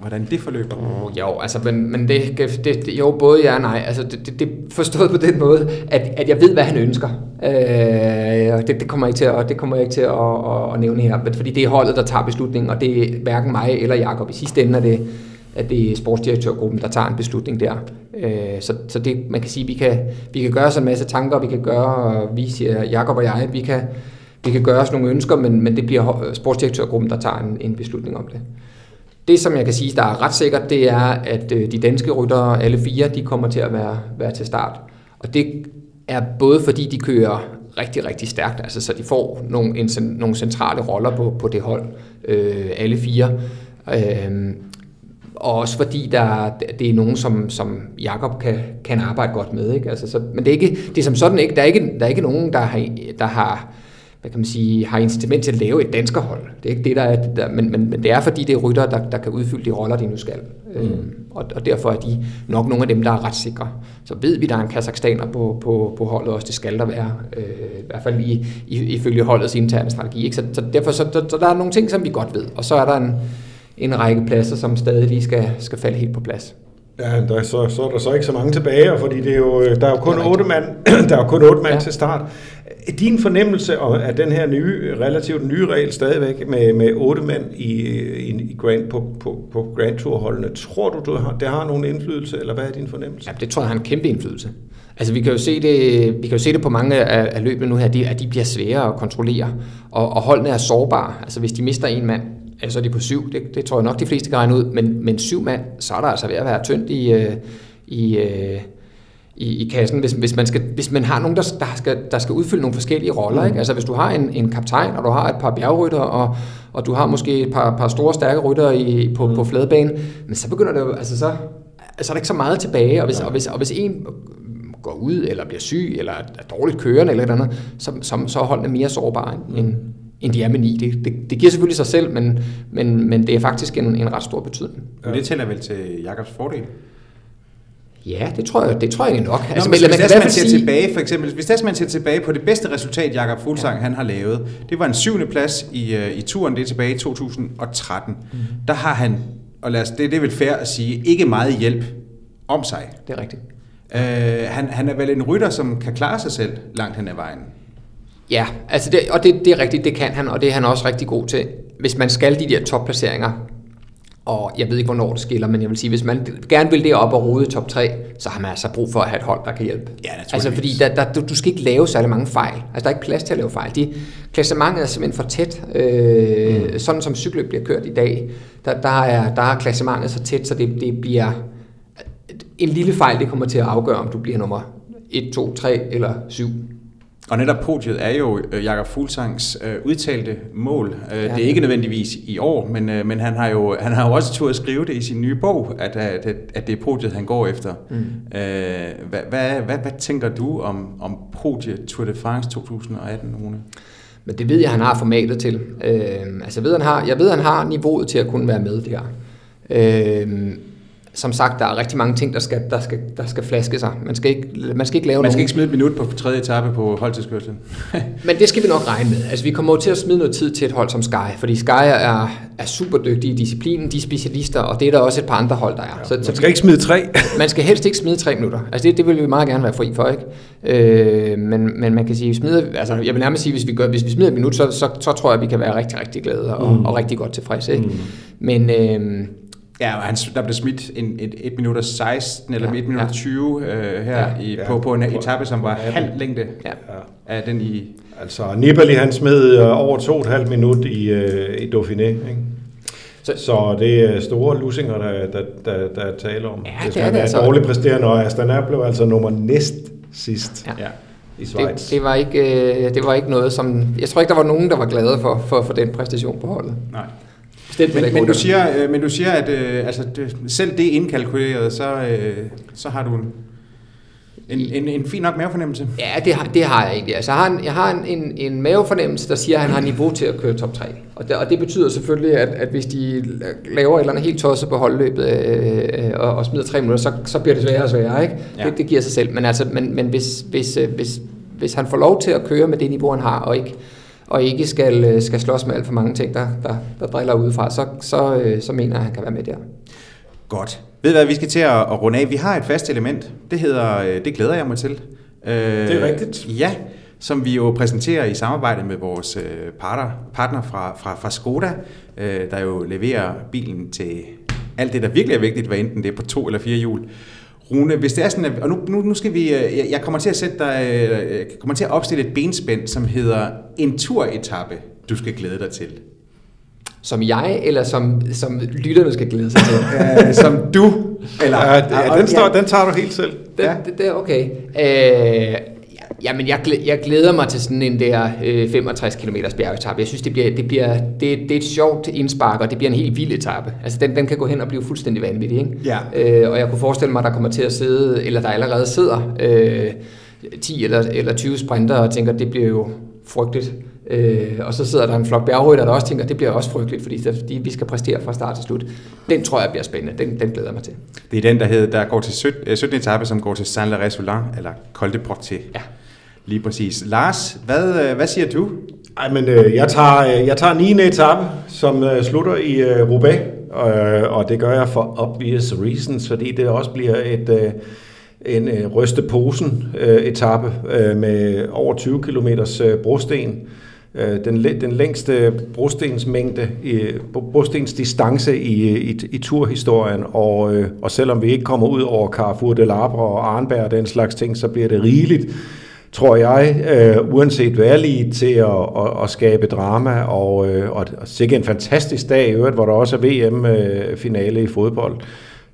hvordan det forløber? Oh, jo, altså, men, men det, det, det, jo, både ja og nej. Altså, det, det, det forstået på den måde, at, at jeg ved, hvad han ønsker. Øh, det, det kommer jeg ikke til, at, det kommer jeg ikke til at, at, at nævne her, fordi det er holdet, der tager beslutningen, og det er hverken mig eller Jakob. I sidste ende er det, at det er sportsdirektørgruppen, der tager en beslutning der. Øh, så, så det, man kan sige, vi kan, vi kan gøre så en masse tanker, vi kan gøre, vi siger, Jakob og jeg, vi kan, vi kan gøre os nogle ønsker, men, men det bliver sportsdirektørgruppen, der tager en, en beslutning om det. Det, som jeg kan sige, der er ret sikkert, det er, at øh, de danske ryttere, alle fire, de kommer til at være, være til start. Og det er både fordi, de kører rigtig, rigtig stærkt, altså så de får nogle, en, nogle centrale roller på, på det hold, øh, alle fire. Øh, og også fordi der, det er nogen, som, som Jakob kan, kan arbejde godt med. Ikke? Altså, så, men det er, ikke, det er som sådan ikke, der er ikke, der er ikke nogen, der har, der har hvad kan man sige, har incitament til at lave et danskerhold. Det er ikke det, der er, der, men, men, men det er fordi, det er rytter, der, der kan udfylde de roller, de nu skal. Mm. Øhm, og, og derfor er de nok nogle af dem, der er ret sikre. Så ved vi, der er en kazakhstaner på, på, på holdet også, det skal der være, øh, i hvert fald i, i, ifølge holdets interne strategi. Ikke? Så, så derfor så, så, så der er nogle ting, som vi godt ved, og så er der en, en række pladser, som stadig lige skal, skal falde helt på plads. Ja, der, så, så er der så ikke så mange tilbage, fordi det er jo, der er jo kun otte mand, der er kun otte mand ja. til start. Din fornemmelse af den her nye, relativt nye regel stadigvæk med, med otte mand i, i, i Grand, på, på, på Grand Tour-holdene, tror du, du har, det har nogen indflydelse, eller hvad er din fornemmelse? Ja, det tror jeg har en kæmpe indflydelse. Altså vi kan jo se det, vi kan jo se det på mange af, af løbene nu her, de, at de bliver svære at kontrollere, og, og holdene er sårbare. Altså hvis de mister en mand, ja, så er de på syv. Det, det tror jeg nok, de fleste kan regne ud. Men, men syv mand, så er der altså ved at være tyndt i, øh, i, øh, i, i kassen, hvis, hvis, man skal, hvis man har nogen, der, der, skal, der skal udfylde nogle forskellige roller. Mm. Ikke? Altså hvis du har en, en kaptajn, og du har et par bjergrytter, og, og du har måske et par, par store, stærke rytter i, på, mm. på fladbanen, men så begynder det jo, altså så, så er der ikke så meget tilbage, og hvis, og hvis, og hvis en går ud, eller bliver syg, eller er dårligt kørende, eller et eller andet, så, så, så er holdene mere sårbare end, mm end de er med 9. Det, det, det giver selvfølgelig sig selv, men, men, men det er faktisk en, en ret stor betydning. Men det tæller vel til Jakobs fordel? Ja, det tror jeg, det tror jeg nok. Nå, altså, men, hvis man, man ser sige... tilbage, for eksempel, hvis man ser tilbage på det bedste resultat, Jakob Fuglsang ja. han har lavet, det var en syvende plads i, uh, i turen, det er tilbage i 2013. Mm. Der har han, og lad os, det, det er vel fair at sige, ikke meget hjælp om sig. Det er rigtigt. Uh, han, han er vel en rytter, som kan klare sig selv langt hen ad vejen. Ja, altså det, og det, det er rigtigt, det kan han, og det er han også rigtig god til. Hvis man skal de der topplaceringer, og jeg ved ikke, hvornår det skiller, men jeg vil sige, hvis man gerne vil det op og rode top 3, så har man altså brug for at have et hold, der kan hjælpe. Ja, altså fordi der, der, du, du skal ikke lave særlig mange fejl. Altså der er ikke plads til at lave fejl. De, klassementet er simpelthen for tæt. Øh, mm. Sådan som cykelløb bliver kørt i dag, der, der, er, der er klassementet så tæt, så det, det bliver... En lille fejl, det kommer til at afgøre, om du bliver nummer 1, 2, 3 eller 7. Og netop podiet er jo øh, Jakob Fuglsangs øh, udtalte mål. Øh, ja. Det er ikke nødvendigvis i år, men, øh, men han har jo han har jo også tur at skrive det i sin nye bog, at, at, at det er podiet, han går efter. Mm. Øh, hvad, hvad, hvad, hvad tænker du om, om podiet Tour de France 2018, Rune? Men det ved jeg, han har formatet til. Øh, altså jeg ved, han har, jeg ved, han har niveauet til at kunne være med der. Øh, som sagt, der er rigtig mange ting, der skal, der skal, der skal flaske sig. Man skal ikke, man skal ikke lave Man skal nogen... ikke smide et minut på tredje etape på holdtidskørslen. Men det skal vi nok regne med. Altså, vi kommer til at smide noget tid til et hold som Sky, fordi Sky er, er super dygtige i disciplinen, de er specialister, og det er der også et par andre hold, der er. Ja, så, man skal så, ikke smide tre. man skal helst ikke smide tre minutter. Altså, det, det vil vi meget gerne være fri for, ikke? Øh, men, men man kan sige, smide, altså, jeg vil nærmest sige, hvis vi, gør, hvis vi smider et minut, så, så, så tror jeg, at vi kan være rigtig, rigtig glade og, mm. og rigtig godt tilfredse. Ikke? Mm. Men... Øh, Ja, og han, der blev smidt en, et, 1 minut 16 eller ja, 1 minut ja. 20 øh, her ja, i, ja, på, på en etape, som var halv længde ja. af den i... Altså, Nibali han smed øh, over to og et halvt minut i, uh, i Dauphiné, ikke? Så, så det er store lusinger, der, der, der, der er tale om. Ja, det er det altså. dårligt præsterende, og Astana blev altså nummer næst sidst. Ja. ja i Schweiz. Det, det, var ikke, øh, det var ikke noget, som... Jeg tror ikke, der var nogen, der var glade for, for, for den præstation på holdet. Nej. Bestemt men, men, du siger, øh, men du siger, at øh, altså, det, selv det indkalkuleret, så, øh, så har du en, en, en, en fin nok mavefornemmelse. Ja, det har, det har jeg egentlig. Altså, jeg har, en, jeg har en, en, en mavefornemmelse, der siger, at han har niveau til at køre top 3. Og det, og det betyder selvfølgelig, at, at hvis de laver et eller andet helt tosset på holdløbet øh, og, og smider tre minutter, så, så bliver det sværere og sværere. Ikke? Ja. Det, det giver sig selv. Men, altså, men, men hvis, hvis, øh, hvis, hvis han får lov til at køre med det niveau, han har, og ikke og ikke skal, øh, skal slås med alt for mange ting, der, der, der driller udefra, så, så, øh, så mener jeg, at han kan være med der. Godt. Ved hvad, vi skal til at, at runde af. Vi har et fast element. Det hedder, øh, det glæder jeg mig til. Det er rigtigt. Ja, som vi jo præsenterer i samarbejde med vores partner, partner fra, fra, fra Skoda, der jo leverer bilen til alt det, der virkelig er vigtigt, hvad enten det er på to eller fire hjul. Rune, hvis det er sådan, at, og nu, nu, nu skal vi, øh, jeg kommer til at sætte dig, øh, jeg kommer til at opstille et benspænd, som hedder en turetappe, du skal glæde dig til. Som jeg, eller som, som lytterne skal glæde sig til? uh, som du? Eller, ja, ja, den, står, ja, den tager du helt selv. Det, ja. det, det er okay. Uh, Jamen, jeg, jeg glæder mig til sådan en der øh, 65 km bjergetappe. Jeg synes, det bliver, det, bliver det, det er et sjovt indspark, og det bliver en helt vild etape. Altså, den, den kan gå hen og blive fuldstændig vanvittig, ikke? Ja. Øh, og jeg kunne forestille mig, at der kommer til at sidde, eller der allerede sidder, øh, 10 eller, eller 20 sprinter og tænker, det bliver jo frygteligt. Øh, og så sidder der en flok bjergrytter, der også tænker, det bliver også frygteligt, fordi, fordi vi skal præstere fra start til slut. Den tror jeg bliver spændende. Den, den glæder jeg mig til. Det er den, der, hedder, der går til 17. 17. etape, som går til Saint-Laurent eller Col de Porte. Ja. Lige præcis. Lars, hvad, øh, hvad siger du? Ej, men øh, jeg, tager, øh, jeg tager 9. etape, som øh, slutter i øh, Roubaix, og, øh, og det gør jeg for obvious reasons, fordi det også bliver et... Øh, en øh, rysteposen øh, etape øh, med over 20 km øh, brosten. Øh, den, den længste brostensmængde, i, brostensdistance i, i, i turhistorien, og, øh, og selvom vi ikke kommer ud over Carrefour de Labre og Arnberg og den slags ting, så bliver det rigeligt tror jeg, øh, uanset værlige, til at, at, at skabe drama, og, øh, og, og sikkert en fantastisk dag i øvrigt, hvor der også er VM-finale øh, i fodbold.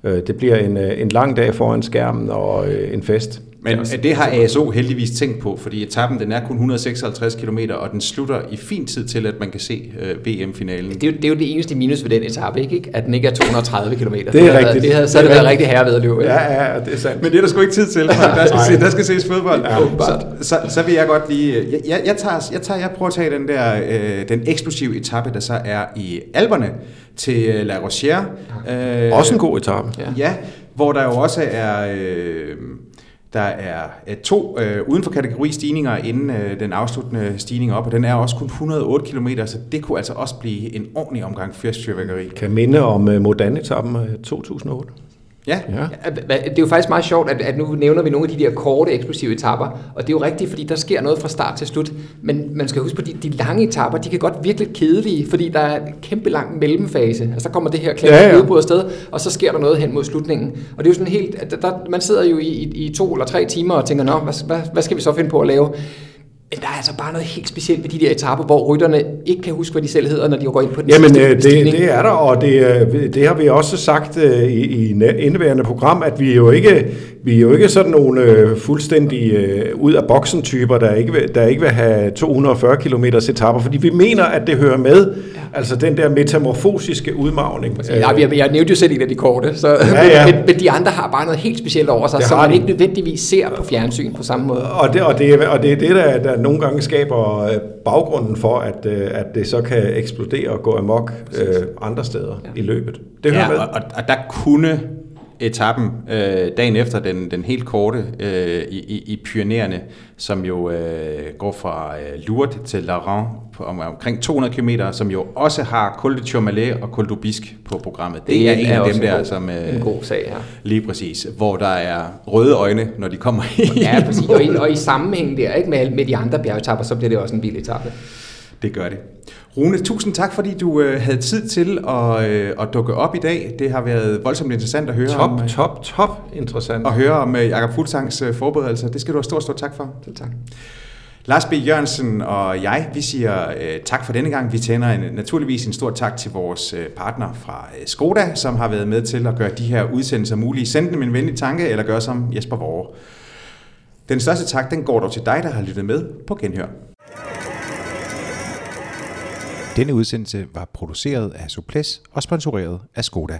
Øh, det bliver en, øh, en lang dag foran skærmen og øh, en fest. Men det har ASO heldigvis tænkt på, fordi etappen den er kun 156 km, og den slutter i fin tid til, at man kan se uh, VM-finalen. Det er, jo, det er jo det eneste minus ved den etape, ikke? at den ikke er 230 km. Det er rigtigt. Været, det havde, så havde det været rigtig herrevedløb. Ja, ja, det er sandt. Men det er der sgu ikke tid til, der skal, se, der skal ses fodbold. Ja, så, så, så vil jeg godt lige... Jeg, jeg, jeg, tager, jeg, tager, jeg prøver at tage den der øh, den eksplosive etape, der så er i Alberne til øh, La Rochère. Øh, også en god etape. Ja. ja, hvor der jo også er... Øh, der er øh, to øh, uden for kategori stigninger inden øh, den afsluttende stigning op, og den er også kun 108 km, så det kunne altså også blive en ordentlig omgang fyrstfyrværkeri. Kan minde om øh, Modanetappen 2008. Øh, Ja. ja. Det er jo faktisk meget sjovt, at, at nu nævner vi nogle af de der korte, eksplosive etapper, og det er jo rigtigt, fordi der sker noget fra start til slut, men man skal huske på, at de, de lange etapper, de kan godt virke lidt kedelige, fordi der er en kæmpe lang mellemfase. Altså der kommer det her klassiske ja, ja. udbrud afsted, og så sker der noget hen mod slutningen. Og det er jo sådan helt, der, man sidder jo i, i, i to eller tre timer og tænker, nå, hvad, hvad, hvad skal vi så finde på at lave? Men der er altså bare noget helt specielt ved de der etaper, hvor rytterne ikke kan huske, hvad de selv hedder, når de går ind på den Jamen, sidste det, stigning. det er der, og det, øh, det har vi også sagt øh, i, i indeværende program, at vi jo ikke, vi er jo ikke sådan nogle øh, fuldstændig ud af boksen typer, der ikke, vil, der ikke vil have 240 km etaper, fordi vi mener, at det hører med. Altså den der metamorfosiske udmagning. Ja, jeg, jeg nævnte jo selv en af de korte, så, ja, ja. Men, men de andre har bare noget helt specielt over sig, som man de. ikke nødvendigvis ser på fjernsyn på samme måde. Og det, og det, og det er det, der, der nogle gange skaber øh, baggrunden for, at, øh, at det så kan eksplodere og gå amok øh, andre steder ja. i løbet. Det ja, med. Og, og der kunne etappen øh, dagen efter den, den helt korte øh, i, i, i Pyreneerne, som jo øh, går fra øh, Lourdes til Laurent på om, omkring 200 km, som jo også har Col de Tourmalet og Col d'Aubisque på programmet. Det, det er, er en af dem der, god, som... Øh, en god sag her. Lige præcis, hvor der er røde øjne, når de kommer i. Ja, præcis. Og i, og i sammenhæng der, ikke med, med de andre bjergetapper, så bliver det også en vild etape. Det gør det. Rune, tusind tak, fordi du øh, havde tid til at, øh, at dukke op i dag. Det har været voldsomt interessant at høre top, om... Top, top, top interessant. At høre om øh, Jakob Fuglsangs øh, forberedelser. Det skal du have stor, stor tak for. Selv tak. Lars B. Jørgensen og jeg, vi siger øh, tak for denne gang. Vi tænder en, naturligvis en stor tak til vores øh, partner fra øh, Skoda, som har været med til at gøre de her udsendelser mulige. Send dem en venlig tanke, eller gør som Jesper Vore. Den største tak, den går dog til dig, der har lyttet med på Genhør. Denne udsendelse var produceret af Suples og sponsoreret af Skoda.